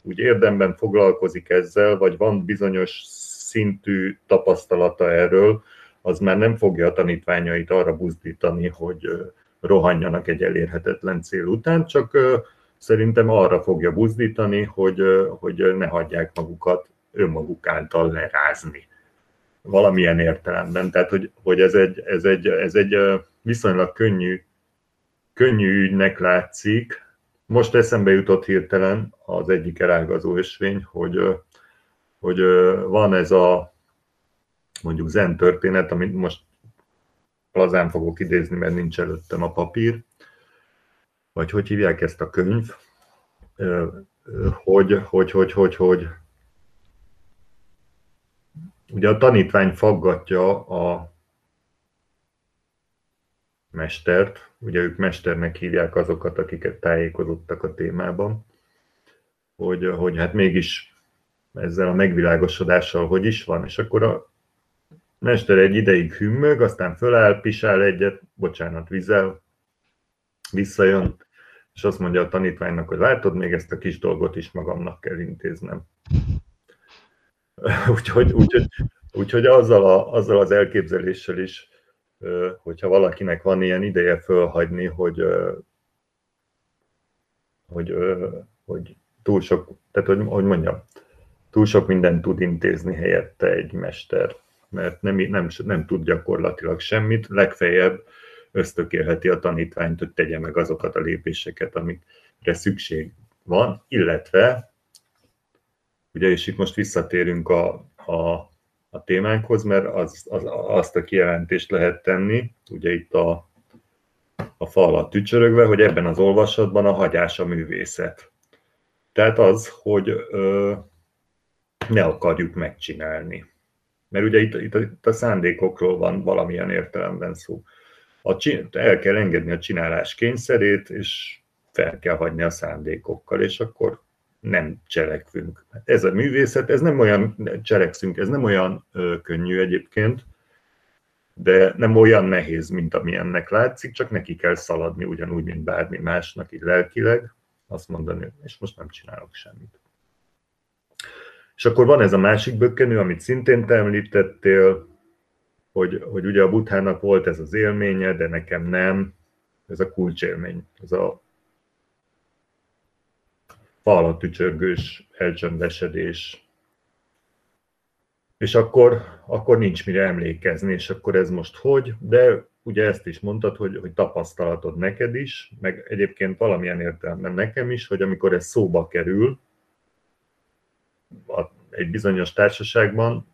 úgy érdemben foglalkozik ezzel, vagy van bizonyos szintű tapasztalata erről, az már nem fogja a tanítványait arra buzdítani, hogy rohanjanak egy elérhetetlen cél után, csak szerintem arra fogja buzdítani, hogy, hogy ne hagyják magukat önmaguk által lerázni. Valamilyen értelemben. Tehát, hogy, hogy ez, egy, ez, egy, ez egy viszonylag könnyű, könnyű ügynek látszik. Most eszembe jutott hirtelen az egyik elágazó ösvény, hogy, hogy van ez a mondjuk zen történet, amit most lazán fogok idézni, mert nincs előttem a papír, vagy hogy hívják ezt a könyv, hogy, hogy, hogy, hogy, hogy? Ugye a tanítvány faggatja a mestert, ugye ők mesternek hívják azokat, akiket tájékozottak a témában, hogy, hogy hát mégis ezzel a megvilágosodással hogy is van, és akkor a mester egy ideig hümmög, aztán föláll, pisál egyet, bocsánat, vizel, visszajön, és azt mondja a tanítványnak, hogy látod, még ezt a kis dolgot is magamnak kell intéznem. úgyhogy, úgyhogy, úgyhogy azzal, a, azzal az elképzeléssel is, hogyha valakinek van ilyen ideje fölhagyni, hogy, hogy, hogy túl sok, tehát hogy, hogy mondjam, túl sok mindent tud intézni helyette egy mester, mert nem, nem, nem tud gyakorlatilag semmit, legfeljebb ösztökélheti a tanítványt, hogy tegye meg azokat a lépéseket, amikre szükség van, illetve, ugye és itt most visszatérünk a, a, a témánkhoz, mert az, az, azt a kijelentést lehet tenni, ugye itt a, a fa alatt tücsörögve, hogy ebben az olvasatban a hagyás a művészet. Tehát az, hogy ö, ne akarjuk megcsinálni. Mert ugye itt, itt, itt a szándékokról van valamilyen értelemben szó a, el kell engedni a csinálás kényszerét, és fel kell hagyni a szándékokkal, és akkor nem cselekvünk. Ez a művészet, ez nem olyan, cselekszünk, ez nem olyan ö, könnyű egyébként, de nem olyan nehéz, mint ami ennek látszik, csak neki kell szaladni ugyanúgy, mint bármi másnak, így lelkileg, azt mondani, és most nem csinálok semmit. És akkor van ez a másik bökkenő, amit szintén te említettél, hogy, hogy ugye a Buthának volt ez az élménye, de nekem nem. Ez a kulcsélmény, ez a falat tücsörgős elcsöndesedés. És akkor, akkor nincs mire emlékezni, és akkor ez most hogy, de ugye ezt is mondtad, hogy, hogy tapasztalatod neked is, meg egyébként valamilyen értelemben nekem is, hogy amikor ez szóba kerül, egy bizonyos társaságban,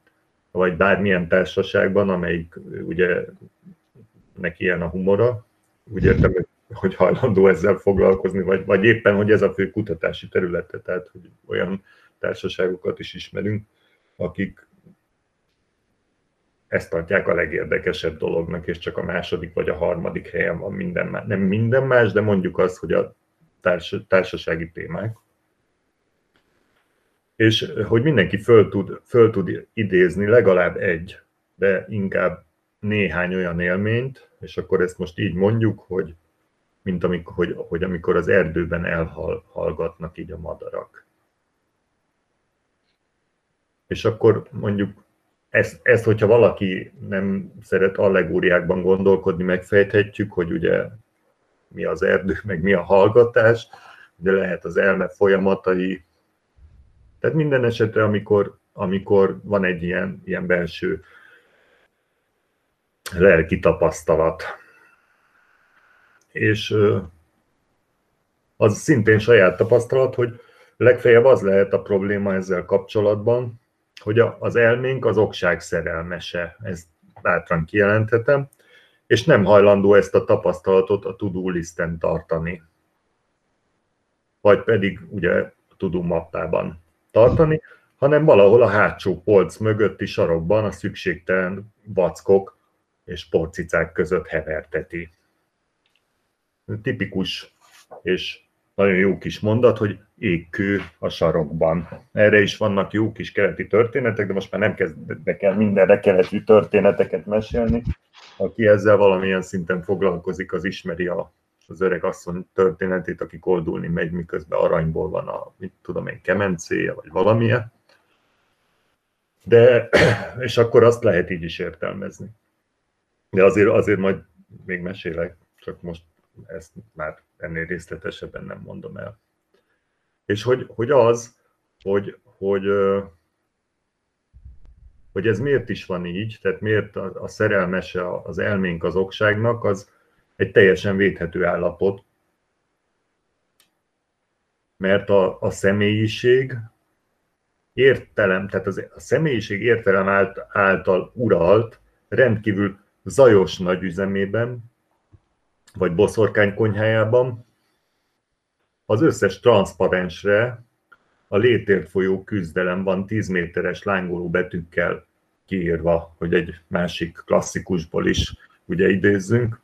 vagy bármilyen társaságban, amelyik ugye neki ilyen a humora, úgy értem, hogy hajlandó ezzel foglalkozni, vagy, vagy éppen, hogy ez a fő kutatási területe, tehát hogy olyan társaságokat is ismerünk, akik ezt tartják a legérdekesebb dolognak, és csak a második vagy a harmadik helyen van minden más. Nem minden más, de mondjuk az, hogy a társ, társasági témák és hogy mindenki föl tud, föl tud idézni legalább egy, de inkább néhány olyan élményt, és akkor ezt most így mondjuk, hogy mint amikor, hogy, hogy amikor az erdőben elhallgatnak így a madarak. És akkor mondjuk ezt, ezt, hogyha valaki nem szeret allegóriákban gondolkodni, megfejthetjük, hogy ugye mi az erdő, meg mi a hallgatás, de lehet az elme folyamatai. Tehát minden esetre, amikor, amikor van egy ilyen, ilyen belső lelki tapasztalat, és az szintén saját tapasztalat, hogy legfeljebb az lehet a probléma ezzel kapcsolatban, hogy az elménk az okság szerelmese, ezt bátran kijelenthetem, és nem hajlandó ezt a tapasztalatot a to-do listen tartani. Vagy pedig ugye a to-do mappában tartani, hanem valahol a hátsó polc mögötti sarokban a szükségtelen vackok és porcicák között heverteti. Tipikus és nagyon jó kis mondat, hogy égkő a sarokban. Erre is vannak jó kis keleti történetek, de most már nem kezdek el mindenre keleti történeteket mesélni. Aki ezzel valamilyen szinten foglalkozik, az ismeri a, az öreg asszony történetét, aki koldulni megy, miközben aranyból van a, mit tudom én, kemencéje, vagy valamilyen. De, és akkor azt lehet így is értelmezni. De azért, azért majd még mesélek, csak most ezt már ennél részletesebben nem mondom el. És hogy, hogy az, hogy, hogy, hogy ez miért is van így, tehát miért a, a szerelmese az elménk az okságnak, az egy teljesen védhető állapot, mert a, a személyiség értelem, tehát az, a személyiség értelem által, által uralt, rendkívül zajos nagy üzemében, vagy boszorkány konyhájában, az összes transzparensre a létért folyó küzdelem van 10 méteres lángoló betűkkel kiírva, hogy egy másik klasszikusból is ugye idézzünk.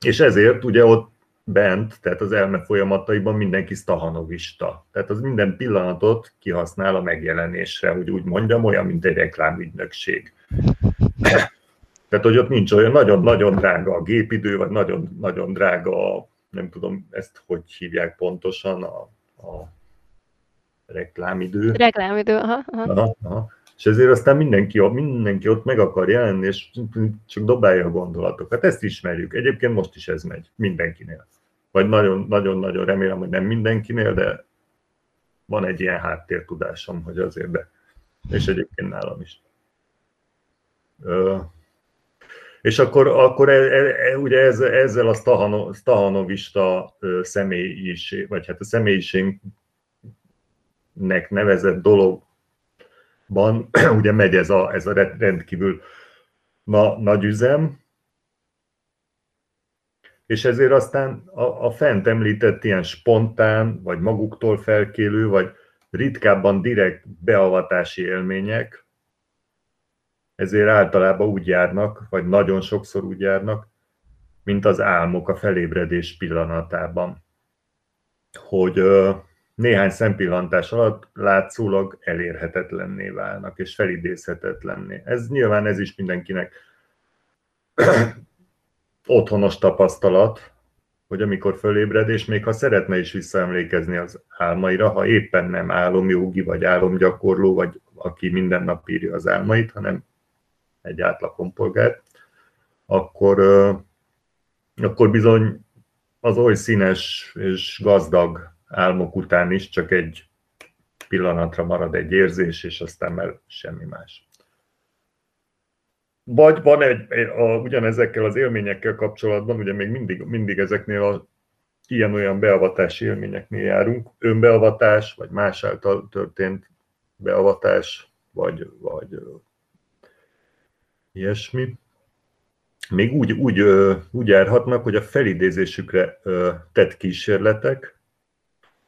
És ezért ugye ott bent, tehát az elme folyamataiban mindenki stahanovista. Tehát az minden pillanatot kihasznál a megjelenésre, hogy úgy mondjam, olyan, mint egy reklámügynökség. Tehát, hogy ott nincs olyan nagyon-nagyon drága a gépidő, vagy nagyon-nagyon drága a, nem tudom ezt hogy hívják pontosan, a, a reklámidő. Reklámidő, aha. aha. aha, aha. És ezért aztán mindenki, mindenki ott meg akar jelenni, és csak dobálja a gondolatokat. Ezt ismerjük. Egyébként most is ez megy mindenkinél. Vagy nagyon-nagyon remélem, hogy nem mindenkinél, de van egy ilyen háttértudásom, hogy azért, de és egyébként nálam is. És akkor, akkor e, e, e ugye ez, ezzel a Stahano, Stahanovista személyiség, vagy hát a személyiségnek nevezett dologban ugye megy ez a, ez a rendkívül na, nagy üzem, és ezért aztán a, a fent említett ilyen spontán, vagy maguktól felkélő, vagy ritkábban direkt beavatási élmények, ezért általában úgy járnak, vagy nagyon sokszor úgy járnak, mint az álmok a felébredés pillanatában. Hogy néhány szempillantás alatt látszólag elérhetetlenné válnak, és felidézhetetlenné. Ez nyilván ez is mindenkinek otthonos tapasztalat, hogy amikor fölébred, és még ha szeretne is visszaemlékezni az álmaira, ha éppen nem álomjogi, vagy álomgyakorló, vagy aki minden nap írja az álmait, hanem egy átlag akkor, akkor bizony az oly színes és gazdag álmok után is csak egy pillanatra marad egy érzés, és aztán már semmi más. Vagy van egy, a, ugyanezekkel az élményekkel kapcsolatban, ugye még mindig, mindig ezeknél a ilyen-olyan beavatási élményeknél járunk, önbeavatás, vagy más által történt beavatás, vagy, vagy ilyesmi. Még úgy, úgy, úgy járhatnak, hogy a felidézésükre tett kísérletek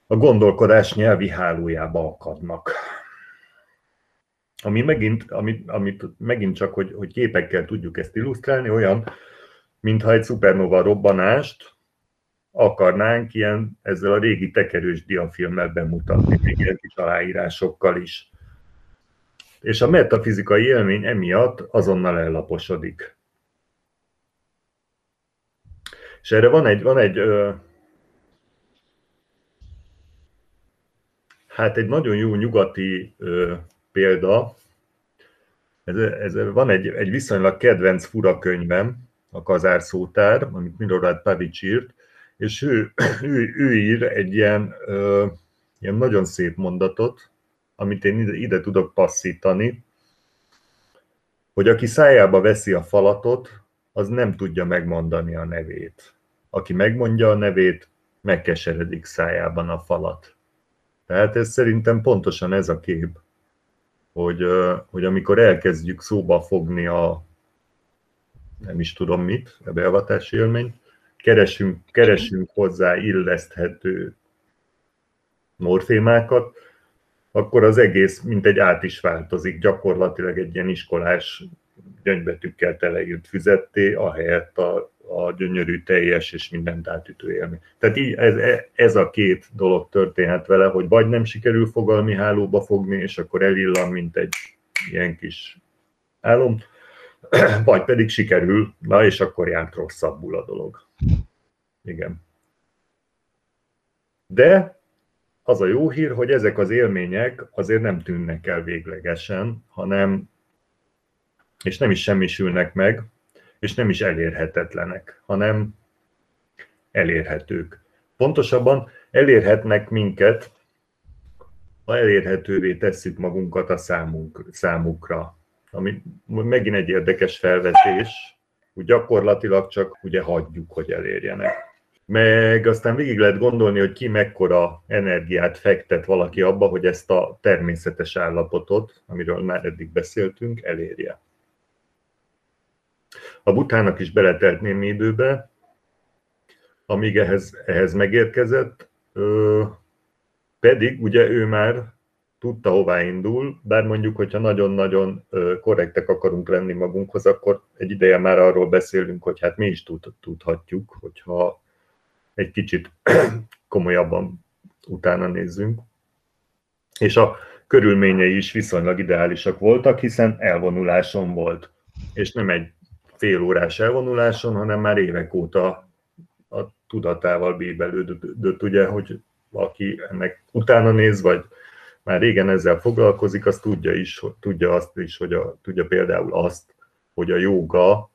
a gondolkodás nyelvi hálójába akadnak. Ami megint, amit, amit megint csak, hogy, hogy képekkel tudjuk ezt illusztrálni, olyan, mintha egy szupernova robbanást akarnánk ilyen ezzel a régi tekerős diafilmmel bemutatni, még ilyen kis aláírásokkal is és a metafizikai élmény emiatt azonnal ellaposodik. És erre van egy, van egy hát egy nagyon jó nyugati példa, ez, ez, van egy, egy viszonylag kedvenc fura könyvem, a Kazár szótár, amit Milorad Pavics írt, és ő, ő, ő ír egy ilyen, ö, ilyen nagyon szép mondatot, amit én ide, ide tudok passzítani, hogy aki szájába veszi a falatot, az nem tudja megmondani a nevét. Aki megmondja a nevét, megkeseredik szájában a falat. Tehát ez szerintem pontosan ez a kép, hogy, hogy amikor elkezdjük szóba fogni a nem is tudom mit, a beavatási élményt, keresünk, keresünk hozzá illeszthető morfémákat, akkor az egész mint egy át is változik, gyakorlatilag egy ilyen iskolás gyöngybetűkkel teleírt füzetté, ahelyett a, a gyönyörű, teljes és mindent átütő élmény. Tehát így ez, ez a két dolog történhet vele, hogy vagy nem sikerül fogalmi hálóba fogni, és akkor elillan, mint egy ilyen kis álom, vagy pedig sikerül, na és akkor járt rosszabbul a dolog. Igen. De az a jó hír, hogy ezek az élmények azért nem tűnnek el véglegesen, hanem, és nem is semmisülnek meg, és nem is elérhetetlenek, hanem elérhetők. Pontosabban elérhetnek minket, ha elérhetővé tesszük magunkat a számunk, számukra. Ami megint egy érdekes felvetés, hogy gyakorlatilag csak ugye hagyjuk, hogy elérjenek. Meg aztán végig lehet gondolni, hogy ki mekkora energiát fektet valaki abba, hogy ezt a természetes állapotot, amiről már eddig beszéltünk, elérje. A butának is beletelt némi időbe, amíg ehhez, ehhez megérkezett, ö, pedig ugye ő már tudta, hová indul, bár mondjuk, hogyha nagyon-nagyon korrektek akarunk lenni magunkhoz, akkor egy ideje már arról beszélünk, hogy hát mi is tud, tudhatjuk, hogyha egy kicsit komolyabban utána nézzünk. És a körülményei is viszonylag ideálisak voltak, hiszen elvonuláson volt. És nem egy fél órás elvonuláson, hanem már évek óta a tudatával bíbelődött, ugye, hogy aki ennek utána néz, vagy már régen ezzel foglalkozik, az tudja, is, tudja azt is, hogy a, tudja például azt, hogy a joga,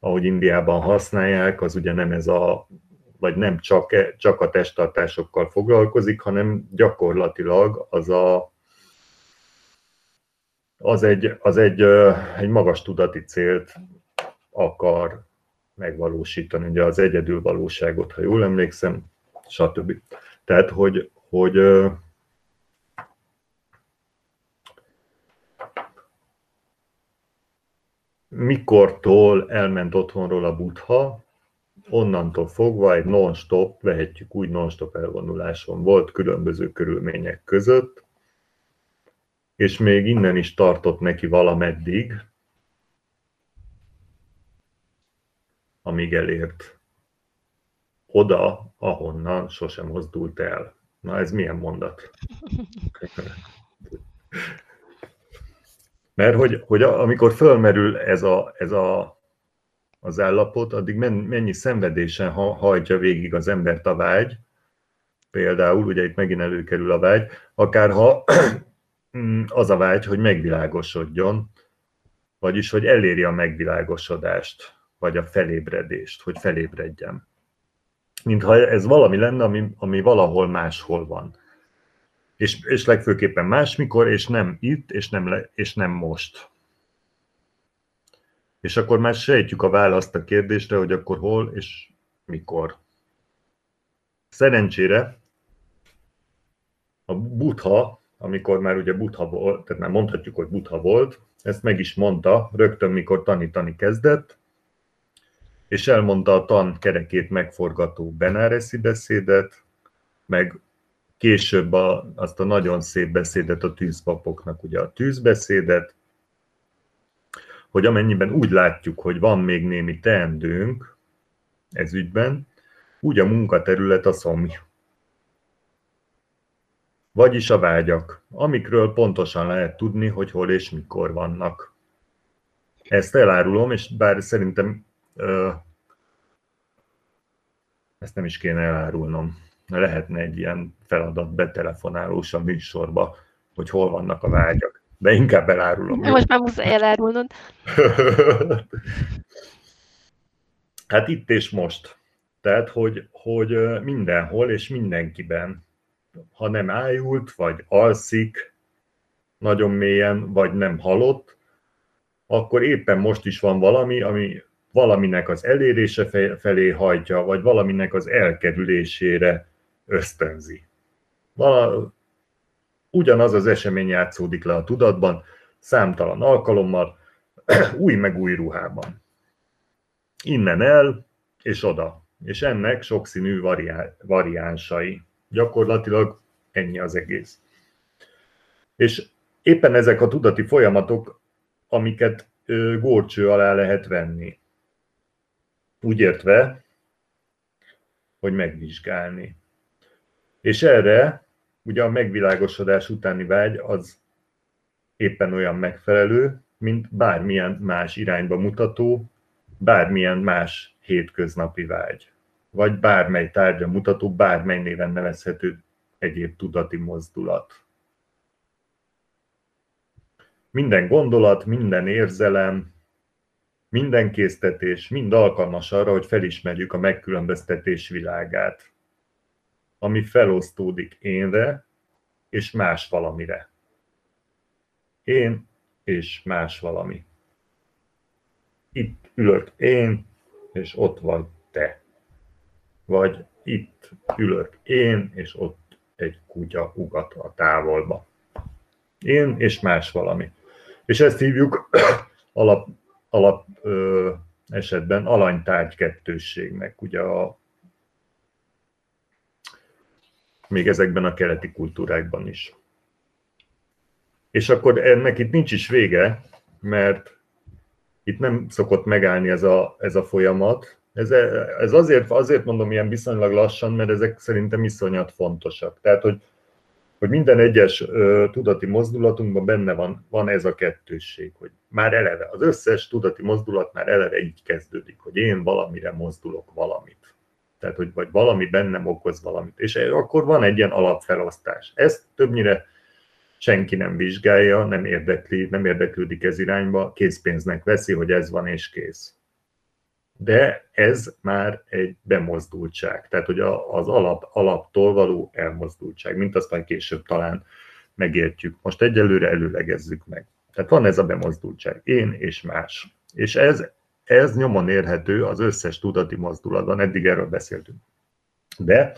ahogy Indiában használják, az ugye nem ez a, vagy nem csak, csak a testtartásokkal foglalkozik, hanem gyakorlatilag az a, az egy, az egy, egy magas tudati célt akar megvalósítani, ugye az egyedül valóságot, ha jól emlékszem, stb. Tehát, hogy, hogy mikortól elment otthonról a butha, onnantól fogva egy non-stop, vehetjük úgy non-stop elvonuláson volt különböző körülmények között, és még innen is tartott neki valameddig, amíg elért oda, ahonnan sosem mozdult el. Na ez milyen mondat? Mert hogy, hogy amikor fölmerül ez, a, ez a, az állapot, addig mennyi szenvedésen hajtja végig az embert a vágy, például, ugye itt megint előkerül a vágy, akár ha az a vágy, hogy megvilágosodjon, vagyis, hogy elérje a megvilágosodást, vagy a felébredést, hogy felébredjem. Mintha ez valami lenne, ami, ami valahol máshol van és, és legfőképpen másmikor, és nem itt, és nem, le, és nem most. És akkor már sejtjük a választ a kérdésre, hogy akkor hol és mikor. Szerencsére a butha, amikor már ugye butha volt, tehát már mondhatjuk, hogy butha volt, ezt meg is mondta rögtön, mikor tanítani kezdett, és elmondta a tan kerekét megforgató Benáresi beszédet, meg később a, azt a nagyon szép beszédet a tűzpapoknak, ugye a tűzbeszédet, hogy amennyiben úgy látjuk, hogy van még némi teendőnk ez ügyben, úgy a munkaterület a szomj. Vagyis a vágyak, amikről pontosan lehet tudni, hogy hol és mikor vannak. Ezt elárulom, és bár szerintem ö, ezt nem is kéne elárulnom lehetne egy ilyen feladat betelefonálós a műsorba, hogy hol vannak a vágyak. De inkább elárulom. Most már muszáj elárulnod. hát itt és most. Tehát, hogy, hogy mindenhol és mindenkiben, ha nem ájult, vagy alszik nagyon mélyen, vagy nem halott, akkor éppen most is van valami, ami valaminek az elérése felé hajtja, vagy valaminek az elkerülésére ösztönzi. Vala, ugyanaz az esemény játszódik le a tudatban, számtalan alkalommal, új meg új ruhában. Innen el, és oda. És ennek sokszínű variá- variánsai. Gyakorlatilag ennyi az egész. És éppen ezek a tudati folyamatok, amiket górcső alá lehet venni. Úgy értve, hogy megvizsgálni. És erre ugye a megvilágosodás utáni vágy az éppen olyan megfelelő, mint bármilyen más irányba mutató, bármilyen más hétköznapi vágy, vagy bármely tárgya mutató, bármely néven nevezhető egyéb tudati mozdulat. Minden gondolat, minden érzelem, minden késztetés mind alkalmas arra, hogy felismerjük a megkülönböztetés világát, ami felosztódik énre és más valamire. Én és más valami. Itt ülök én, és ott vagy te. Vagy itt ülök én, és ott egy kutya ugat a távolba. Én és más valami. És ezt hívjuk alap, alap ö, esetben alanytárgy kettősségnek. Ugye a, még ezekben a keleti kultúrákban is. És akkor ennek itt nincs is vége, mert itt nem szokott megállni ez a, ez a folyamat. Ez, ez azért, azért mondom ilyen viszonylag lassan, mert ezek szerintem iszonyat fontosak. Tehát, hogy, hogy minden egyes ö, tudati mozdulatunkban benne van, van ez a kettősség, hogy már eleve, az összes tudati mozdulat már eleve így kezdődik, hogy én valamire mozdulok valamit. Tehát, hogy vagy valami bennem okoz valamit. És akkor van egy ilyen alapfelosztás. Ezt többnyire senki nem vizsgálja, nem érdekli, nem érdeklődik ez irányba, készpénznek veszi, hogy ez van és kész. De ez már egy bemozdultság, tehát hogy az alap, alaptól való elmozdultság, mint azt majd később talán megértjük. Most egyelőre előlegezzük meg. Tehát van ez a bemozdultság, én és más. És ez, ez nyomon érhető az összes tudati mozdulatban, eddig erről beszéltünk. De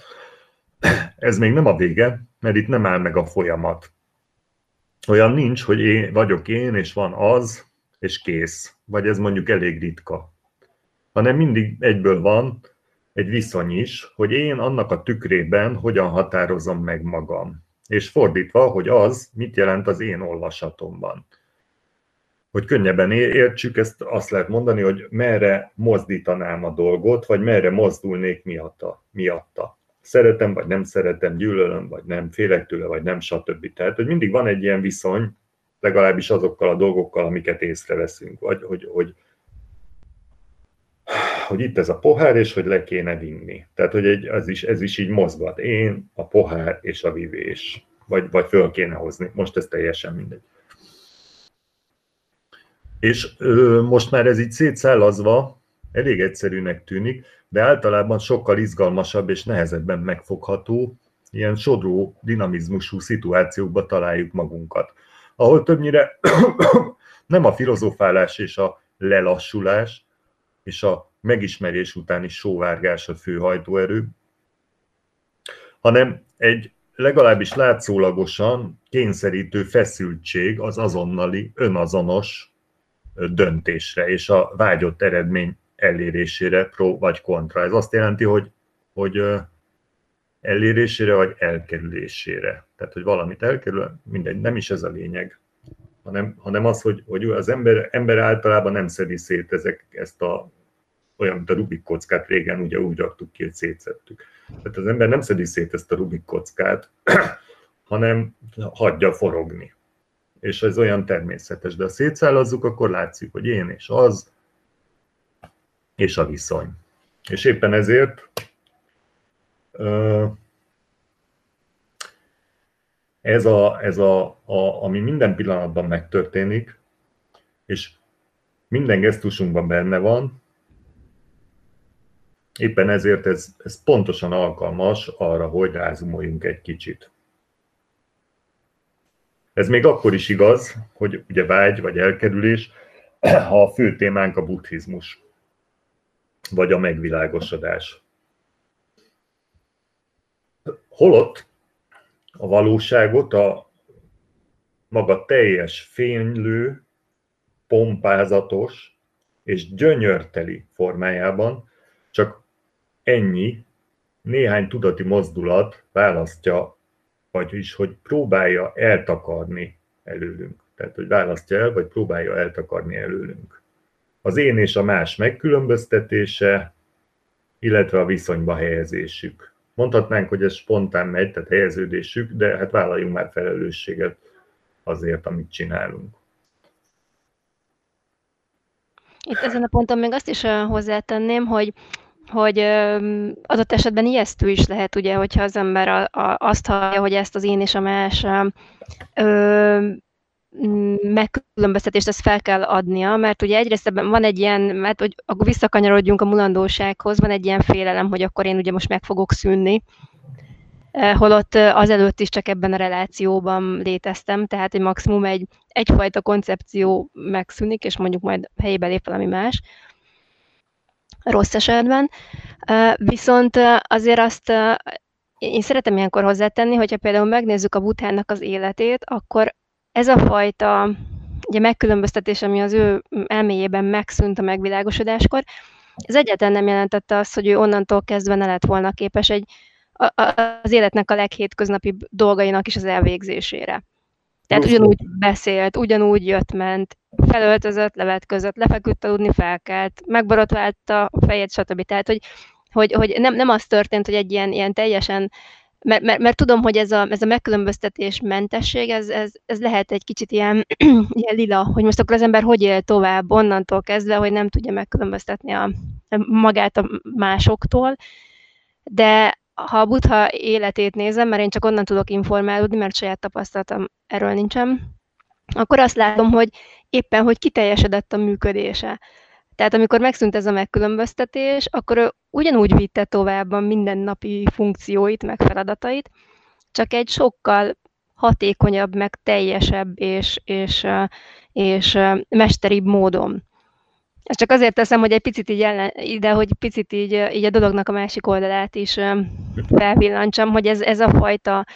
ez még nem a vége, mert itt nem áll meg a folyamat olyan nincs, hogy én vagyok én, és van az, és kész. Vagy ez mondjuk elég ritka. Hanem mindig egyből van egy viszony is, hogy én annak a tükrében hogyan határozom meg magam. És fordítva, hogy az mit jelent az én olvasatomban. Hogy könnyebben értsük, ezt azt lehet mondani, hogy merre mozdítanám a dolgot, vagy merre mozdulnék miatta. miatta szeretem, vagy nem szeretem, gyűlölöm, vagy nem, félek tőle, vagy nem, stb. Tehát, hogy mindig van egy ilyen viszony, legalábbis azokkal a dolgokkal, amiket észreveszünk, vagy hogy, hogy, hogy itt ez a pohár, és hogy le kéne vinni. Tehát, hogy egy, ez, is, ez is így mozgat. Én, a pohár és a vivés. Vagy, vagy föl kéne hozni. Most ez teljesen mindegy. És ö, most már ez így szétszállazva, elég egyszerűnek tűnik, de általában sokkal izgalmasabb és nehezebben megfogható, ilyen sodró dinamizmusú szituációkba találjuk magunkat, ahol többnyire nem a filozofálás és a lelassulás és a megismerés utáni sóvárgás a fő hajtóerő, hanem egy legalábbis látszólagosan kényszerítő feszültség az azonnali, önazonos döntésre és a vágyott eredmény elérésére pro vagy kontra. Ez azt jelenti, hogy, hogy elérésére vagy elkerülésére. Tehát, hogy valamit elkerül, mindegy, nem is ez a lényeg, hanem, hanem az, hogy, hogy az ember, ember általában nem szedi szét ezek, ezt a olyan, mint a Rubik kockát régen ugye úgy raktuk ki, hogy szétszettük. Tehát az ember nem szedi szét ezt a Rubik kockát, hanem hagyja forogni. És ez olyan természetes. De ha szétszállazzuk, akkor látszik, hogy én és az, és a viszony. És éppen ezért ez, a, ez a, a, ami minden pillanatban megtörténik, és minden gesztusunkban benne van, éppen ezért ez, ez pontosan alkalmas arra, hogy rázumoljunk egy kicsit. Ez még akkor is igaz, hogy ugye vágy vagy elkerülés, ha a fő témánk a buddhizmus, vagy a megvilágosodás. Holott a valóságot a maga teljes fénylő, pompázatos és gyönyörteli formájában csak ennyi, néhány tudati mozdulat választja, vagyis hogy próbálja eltakarni előlünk. Tehát, hogy választja el, vagy próbálja eltakarni előlünk. Az én és a más megkülönböztetése, illetve a viszonyba helyezésük. Mondhatnánk, hogy ez spontán megy, tehát helyeződésük, de hát vállaljunk már felelősséget azért, amit csinálunk. Itt ezen a ponton még azt is hozzátenném, hogy hogy adott esetben ijesztő is lehet, ugye, hogyha az ember a, a, azt hallja, hogy ezt az én és a más ö, megkülönböztetést ezt fel kell adnia, mert ugye egyrészt ebben van egy ilyen, mert hogy akkor visszakanyarodjunk a mulandósághoz, van egy ilyen félelem, hogy akkor én ugye most meg fogok szűnni, holott azelőtt is csak ebben a relációban léteztem, tehát egy maximum egy, egyfajta koncepció megszűnik, és mondjuk majd helyébe lép valami más, rossz esetben. Viszont azért azt én szeretem ilyenkor hozzátenni, hogyha például megnézzük a butánnak az életét, akkor ez a fajta ugye megkülönböztetés, ami az ő elméjében megszűnt a megvilágosodáskor, ez egyáltalán nem jelentette azt, hogy ő onnantól kezdve ne lett volna képes egy, az életnek a leghétköznapi dolgainak is az elvégzésére. Tehát ugyanúgy beszélt, ugyanúgy jött-ment, felöltözött, levetközött, lefeküdt aludni, felkelt, megborotválta a fejét, stb. Tehát, hogy, hogy, hogy nem, nem az történt, hogy egy ilyen, ilyen teljesen mert, mert, mert tudom, hogy ez a, ez a megkülönböztetés mentesség, ez, ez, ez lehet egy kicsit ilyen, ilyen lila, hogy most akkor az ember hogy él tovább onnantól kezdve, hogy nem tudja megkülönböztetni a, magát a másoktól, de ha a butha életét nézem, mert én csak onnan tudok informálódni, mert saját tapasztalatom erről nincsen, akkor azt látom, hogy éppen, hogy kiteljesedett a működése. Tehát amikor megszűnt ez a megkülönböztetés, akkor ő ugyanúgy vitte tovább a mindennapi funkcióit, meg feladatait, csak egy sokkal hatékonyabb, meg teljesebb és, és, és mesteribb módon. Ezt csak azért teszem, hogy egy picit így ellen, ide, hogy picit így, így a dolognak a másik oldalát is felvillancsam, hogy ez, ez a fajta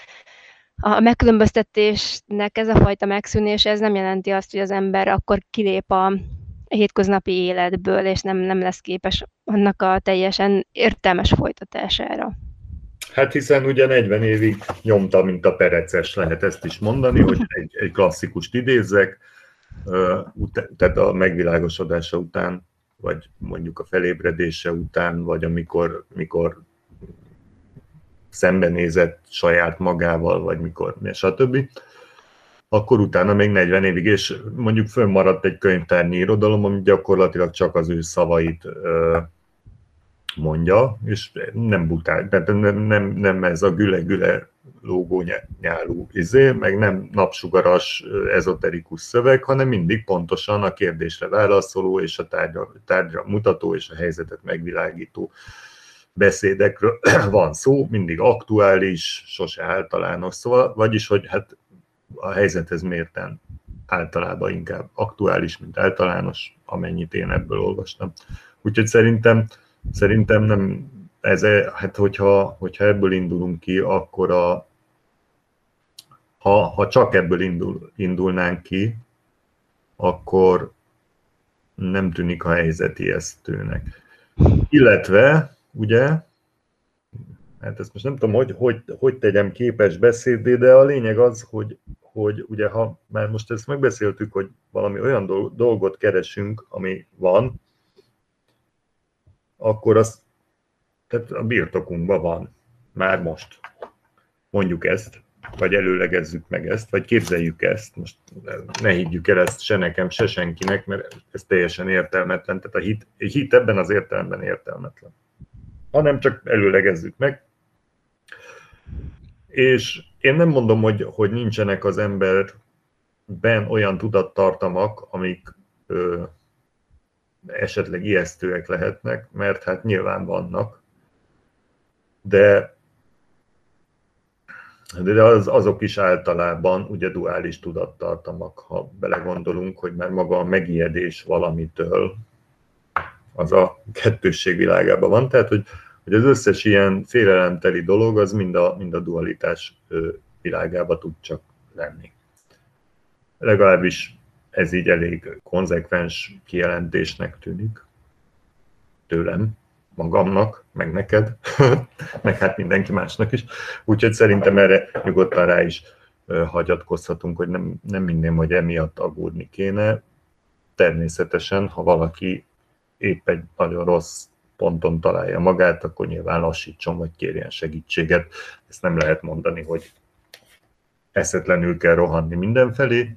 a megkülönböztetésnek ez a fajta megszűnés, ez nem jelenti azt, hogy az ember akkor kilép a hétköznapi életből, és nem, nem lesz képes annak a teljesen értelmes folytatására. Hát hiszen ugye 40 évig nyomta, mint a pereces, lehet ezt is mondani, hogy egy, egy klasszikust idézzek, tehát a megvilágosodása után, vagy mondjuk a felébredése után, vagy amikor mikor szembenézett saját magával, vagy mikor, stb. Akkor utána még 40 évig, és mondjuk fönnmaradt egy könyvtárnyi irodalom, ami gyakorlatilag csak az ő szavait mondja, és nem butál, nem, nem, nem ez a güle-güle lógó nyálú izé, meg nem napsugaras ezoterikus szöveg, hanem mindig pontosan a kérdésre válaszoló és a tárgyra, tárgyra mutató és a helyzetet megvilágító beszédekről van szó, mindig aktuális, sose általános, szóval, vagyis, hogy hát a helyzethez mérten általában inkább aktuális, mint általános, amennyit én ebből olvastam. Úgyhogy szerintem, szerintem nem, ez, hát hogyha, hogyha ebből indulunk ki, akkor a, ha, ha csak ebből indul, indulnánk ki, akkor nem tűnik a helyzet ijesztőnek. Illetve, ugye, hát ezt most nem tudom, hogy, hogy, hogy tegyem képes beszédé, de a lényeg az, hogy, hogy ugye ha már most ezt megbeszéltük, hogy valami olyan dolgot keresünk, ami van, akkor az tehát a birtokunkban van, már most. Mondjuk ezt vagy előlegezzük meg ezt, vagy képzeljük ezt. Most ne higgyük el ezt se nekem, se senkinek, mert ez teljesen értelmetlen. Tehát a hit, a hit ebben az értelemben értelmetlen. Hanem csak előlegezzük meg. És, én nem mondom, hogy, hogy nincsenek az emberben olyan tudattartamak, amik ö, esetleg ijesztőek lehetnek, mert hát nyilván vannak, de, de az, azok is általában ugye duális tudattartamak, ha belegondolunk, hogy már maga a megijedés valamitől, az a kettősség világában van, tehát hogy hogy az összes ilyen félelemteli dolog az mind a, mind a dualitás világába tud csak lenni. Legalábbis ez így elég konzekvens kijelentésnek tűnik tőlem, magamnak, meg neked, meg hát mindenki másnak is. Úgyhogy szerintem erre nyugodtan rá is hagyatkozhatunk, hogy nem, nem minden, hogy emiatt aggódni kéne. Természetesen, ha valaki épp egy nagyon rossz ponton találja magát, akkor nyilván lassítson, vagy kérjen segítséget. Ezt nem lehet mondani, hogy eszetlenül kell rohanni mindenfelé,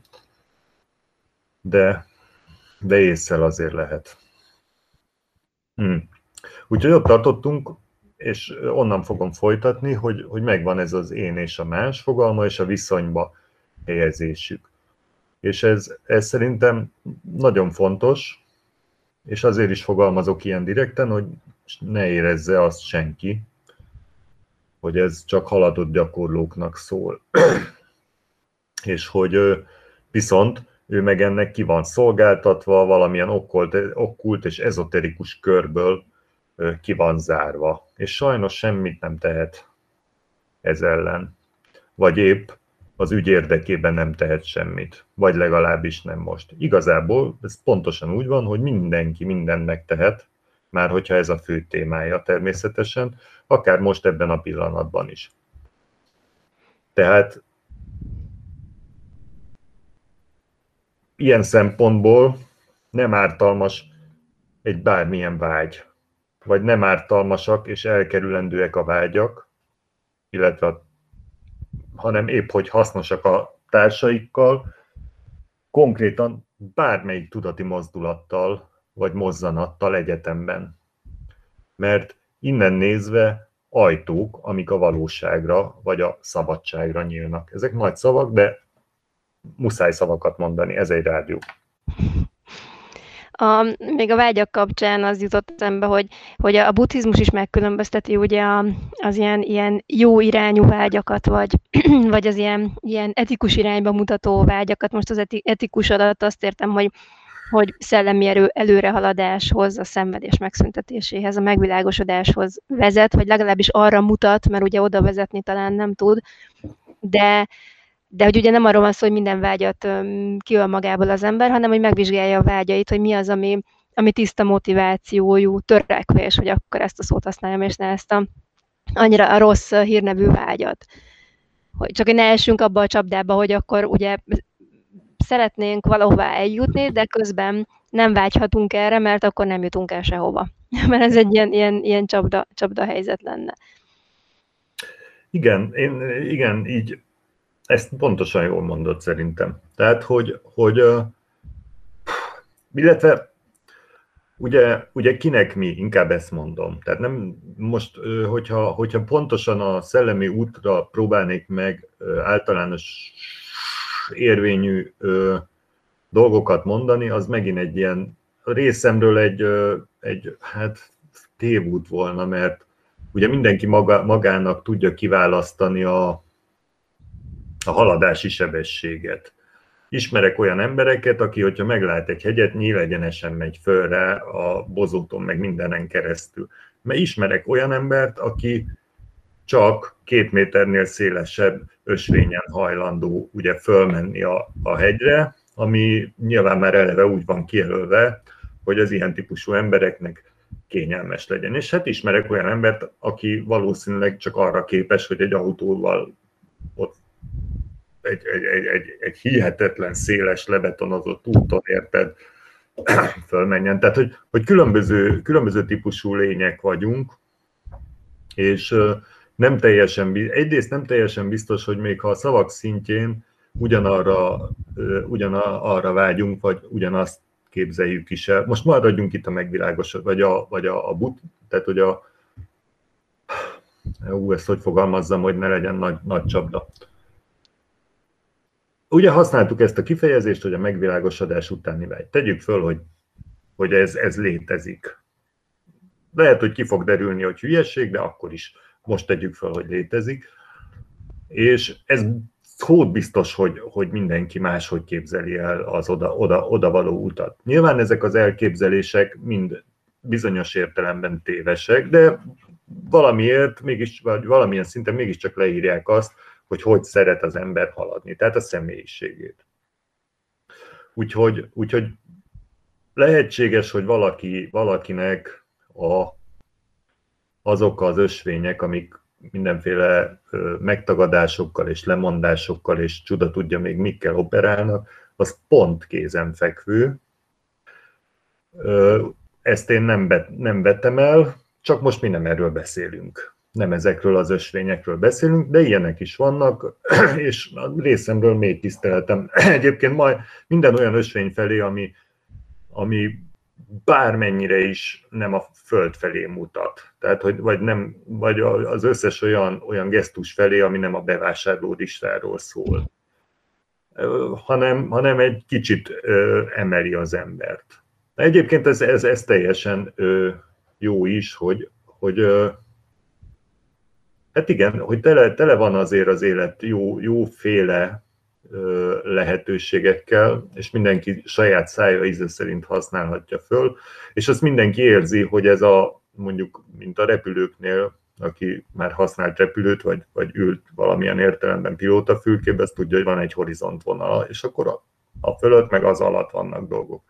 de, de észszel azért lehet. Hmm. Úgyhogy ott tartottunk, és onnan fogom folytatni, hogy, hogy megvan ez az én és a más fogalma, és a viszonyba helyezésük. És ez, ez szerintem nagyon fontos, és azért is fogalmazok ilyen direkten, hogy ne érezze azt senki, hogy ez csak haladott gyakorlóknak szól. és hogy viszont ő meg ennek ki van szolgáltatva, valamilyen okkult, okkult és ezoterikus körből ki van zárva. És sajnos semmit nem tehet ez ellen. Vagy épp az ügy érdekében nem tehet semmit, vagy legalábbis nem most. Igazából ez pontosan úgy van, hogy mindenki mindennek tehet, már hogyha ez a fő témája természetesen, akár most ebben a pillanatban is. Tehát ilyen szempontból nem ártalmas egy bármilyen vágy, vagy nem ártalmasak és elkerülendőek a vágyak, illetve a hanem épp hogy hasznosak a társaikkal, konkrétan bármelyik tudati mozdulattal vagy mozzanattal egyetemben. Mert innen nézve ajtók, amik a valóságra vagy a szabadságra nyílnak. Ezek nagy szavak, de muszáj szavakat mondani, ez egy rádió. A, még a vágyak kapcsán az jutott eszembe, hogy, hogy a buddhizmus is megkülönbözteti ugye a, az ilyen, ilyen jó irányú vágyakat, vagy, vagy az ilyen, ilyen etikus irányba mutató vágyakat. Most az eti, etikus adat azt értem, hogy, hogy szellemi erő előrehaladáshoz, a szenvedés megszüntetéséhez, a megvilágosodáshoz vezet, vagy legalábbis arra mutat, mert ugye oda vezetni talán nem tud, de de hogy ugye nem arról van szó, hogy minden vágyat kiöl magából az ember, hanem hogy megvizsgálja a vágyait, hogy mi az, ami, ami tiszta motivációjú törekvés, hogy akkor ezt a szót használjam, és ne ezt a annyira a rossz hírnevű vágyat. Hogy csak hogy ne essünk abba a csapdába, hogy akkor ugye szeretnénk valahová eljutni, de közben nem vágyhatunk erre, mert akkor nem jutunk el sehova. Mert ez egy ilyen, ilyen, ilyen csapda, csapda helyzet lenne. Igen, én, igen, így ezt pontosan jól mondod szerintem. Tehát, hogy, hogy illetve ugye, ugye kinek mi, inkább ezt mondom. Tehát nem most, hogyha, hogyha pontosan a szellemi útra próbálnék meg általános érvényű dolgokat mondani, az megint egy ilyen részemről egy, egy hát tévút volna, mert ugye mindenki maga, magának tudja kiválasztani a, a haladási sebességet. Ismerek olyan embereket, aki, hogyha meglát egy hegyet, nyílegyenesen megy fölre a bozóton, meg mindenen keresztül. Mert ismerek olyan embert, aki csak két méternél szélesebb ösvényen hajlandó ugye fölmenni a, a hegyre, ami nyilván már eleve úgy van kijelölve, hogy az ilyen típusú embereknek kényelmes legyen. És hát ismerek olyan embert, aki valószínűleg csak arra képes, hogy egy autóval ott egy, egy, egy, egy, egy hihetetlen széles lebetonozott úton, érted, fölmenjen. Tehát, hogy, hogy különböző, különböző típusú lények vagyunk, és nem teljesen, egyrészt nem teljesen biztos, hogy még ha a szavak szintjén ugyanarra, ugyanarra vágyunk, vagy ugyanazt képzeljük is el. Most maradjunk itt a megvilágosod, vagy a, vagy a, a but, tehát hogy a, ú, ezt hogy fogalmazzam, hogy ne legyen nagy, nagy csapda ugye használtuk ezt a kifejezést, hogy a megvilágosodás utáni vágy. Tegyük föl, hogy, hogy ez, ez létezik. Lehet, hogy ki fog derülni, hogy hülyeség, de akkor is most tegyük föl, hogy létezik. És ez hód biztos, hogy, hogy mindenki máshogy képzeli el az oda, oda, oda való utat. Nyilván ezek az elképzelések mind bizonyos értelemben tévesek, de valamiért, mégis, vagy valamilyen szinten mégiscsak leírják azt, hogy hogy szeret az ember haladni, tehát a személyiségét. Úgyhogy, úgyhogy lehetséges, hogy valaki, valakinek a, azok az ösvények, amik mindenféle megtagadásokkal és lemondásokkal és csuda tudja még mikkel operálnak, az pont kézenfekvő. Ezt én nem, bet, nem vetem el, csak most mi nem erről beszélünk. Nem ezekről az ösvényekről beszélünk, de ilyenek is vannak, és a részemről mély tiszteletem. Egyébként majd minden olyan ösvény felé, ami, ami bármennyire is nem a föld felé mutat. Tehát, hogy vagy, nem, vagy az összes olyan, olyan gesztus felé, ami nem a bevásárló listáról szól, hanem, hanem egy kicsit ö, emeli az embert. Egyébként ez, ez, ez teljesen ö, jó is, hogy, hogy ö, hát igen, hogy tele, tele van azért az élet jó, jóféle lehetőségekkel, és mindenki saját szája íze szerint használhatja föl, és azt mindenki érzi, hogy ez a, mondjuk, mint a repülőknél, aki már használt repülőt, vagy, vagy ült valamilyen értelemben pilótafülkébe, azt tudja, hogy van egy horizontvonal, és akkor a, a fölött meg az alatt vannak dolgok.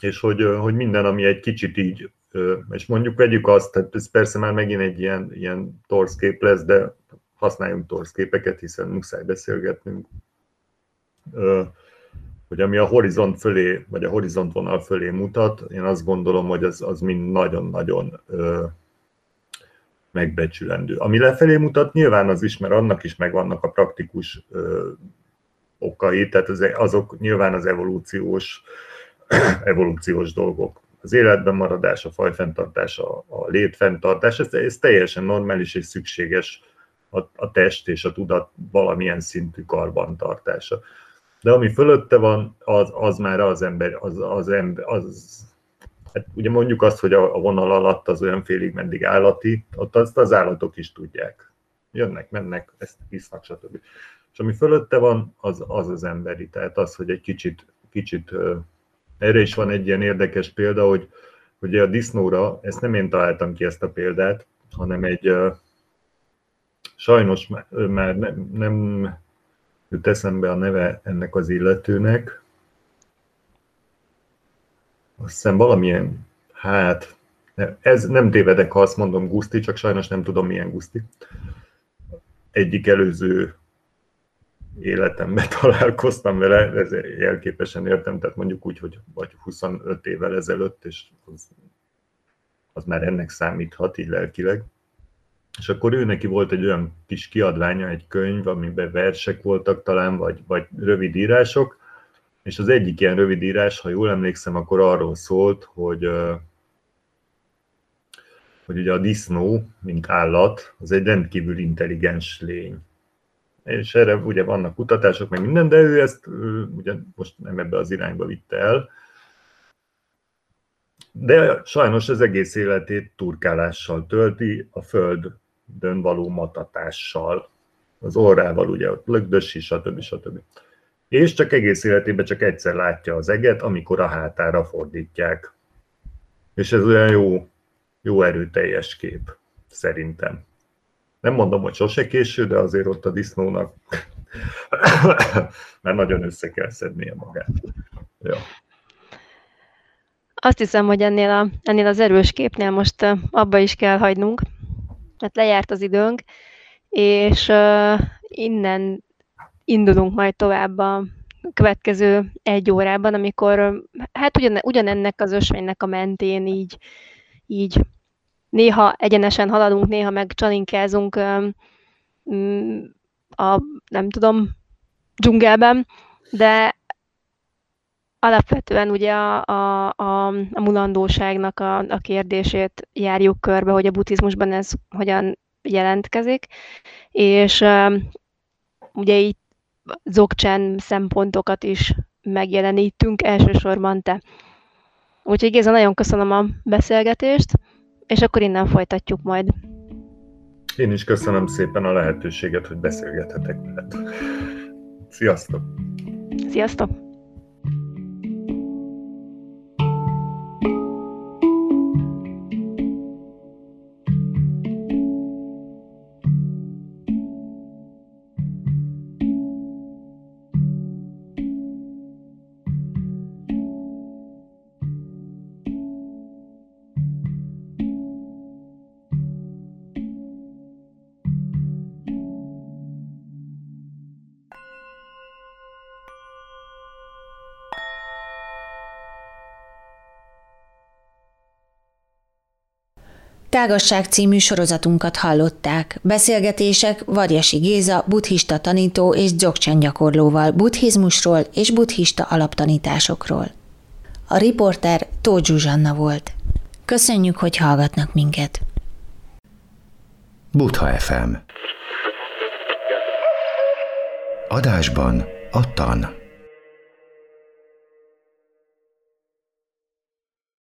És hogy, hogy minden, ami egy kicsit így, és mondjuk vegyük azt, tehát ez persze már megint egy ilyen, ilyen torszkép lesz, de használjunk torsz képeket, hiszen muszáj beszélgetnünk, hogy ami a horizont fölé, vagy a horizont vonal fölé mutat, én azt gondolom, hogy az, az mind nagyon-nagyon megbecsülendő. Ami lefelé mutat, nyilván az is, mert annak is megvannak a praktikus ö, okai, tehát az, azok nyilván az evolúciós, evolúciós dolgok. Az életben maradás, a fajfenntartás, a, a létfenntartás, ez, ez teljesen normális és szükséges a, a test és a tudat valamilyen szintű karbantartása. De ami fölötte van, az, az már az ember, az, az, ember, az hát ugye mondjuk azt, hogy a, a vonal alatt az olyan félig meddig állati, ott azt az állatok is tudják. Jönnek, mennek, ezt hisznak, stb. És ami fölötte van, az az, az emberi. Tehát az, hogy egy kicsit, kicsit erre is van egy ilyen érdekes példa, hogy, hogy a disznóra, ezt nem én találtam ki ezt a példát, hanem egy, Sajnos már nem, nem jut eszembe a neve ennek az illetőnek. Azt hiszem valamilyen, hát ez nem tévedek, ha azt mondom Guszti, csak sajnos nem tudom milyen Guszti. Egyik előző életemben találkoztam vele, ez jelképesen értem, tehát mondjuk úgy, hogy vagy 25 évvel ezelőtt, és az, az már ennek számíthat így lelkileg. És akkor ő neki volt egy olyan kis kiadványa, egy könyv, amiben versek voltak talán, vagy, vagy rövid írások, és az egyik ilyen rövid írás, ha jól emlékszem, akkor arról szólt, hogy, hogy ugye a disznó, mint állat, az egy rendkívül intelligens lény. És erre ugye vannak kutatások, meg minden, de ő ezt ugye most nem ebbe az irányba vitte el. De sajnos az egész életét turkálással tölti, a föld dön való matatással, az orrával ugye ott lögdösi, stb. stb. És csak egész életében csak egyszer látja az eget, amikor a hátára fordítják. És ez olyan jó, jó erőteljes kép, szerintem. Nem mondom, hogy sose késő, de azért ott a disznónak mert nagyon össze kell szednie magát. Ja. Azt hiszem, hogy ennél, a, ennél az erős képnél most abba is kell hagynunk, mert lejárt az időnk, és uh, innen indulunk majd tovább a következő egy órában, amikor hát ugyan, ugyanennek az ösvénynek a mentén így, így néha egyenesen haladunk, néha meg csalinkázunk um, a, nem tudom, dzsungelben, de alapvetően ugye a, a, a, a mulandóságnak a, a kérdését járjuk körbe, hogy a buddhizmusban ez hogyan jelentkezik, és ugye így zogcsen szempontokat is megjelenítünk, elsősorban te. Úgyhogy Géza, nagyon köszönöm a beszélgetést, és akkor innen folytatjuk majd. Én is köszönöm szépen a lehetőséget, hogy beszélgethetek veled. Sziasztok! Sziasztok! Tágasság című sorozatunkat hallották. Beszélgetések Varjasi Géza, buddhista tanító és dzogchen gyakorlóval buddhizmusról és buddhista alaptanításokról. A riporter Tóth Zsuzsanna volt. Köszönjük, hogy hallgatnak minket. Butha FM Adásban a tan.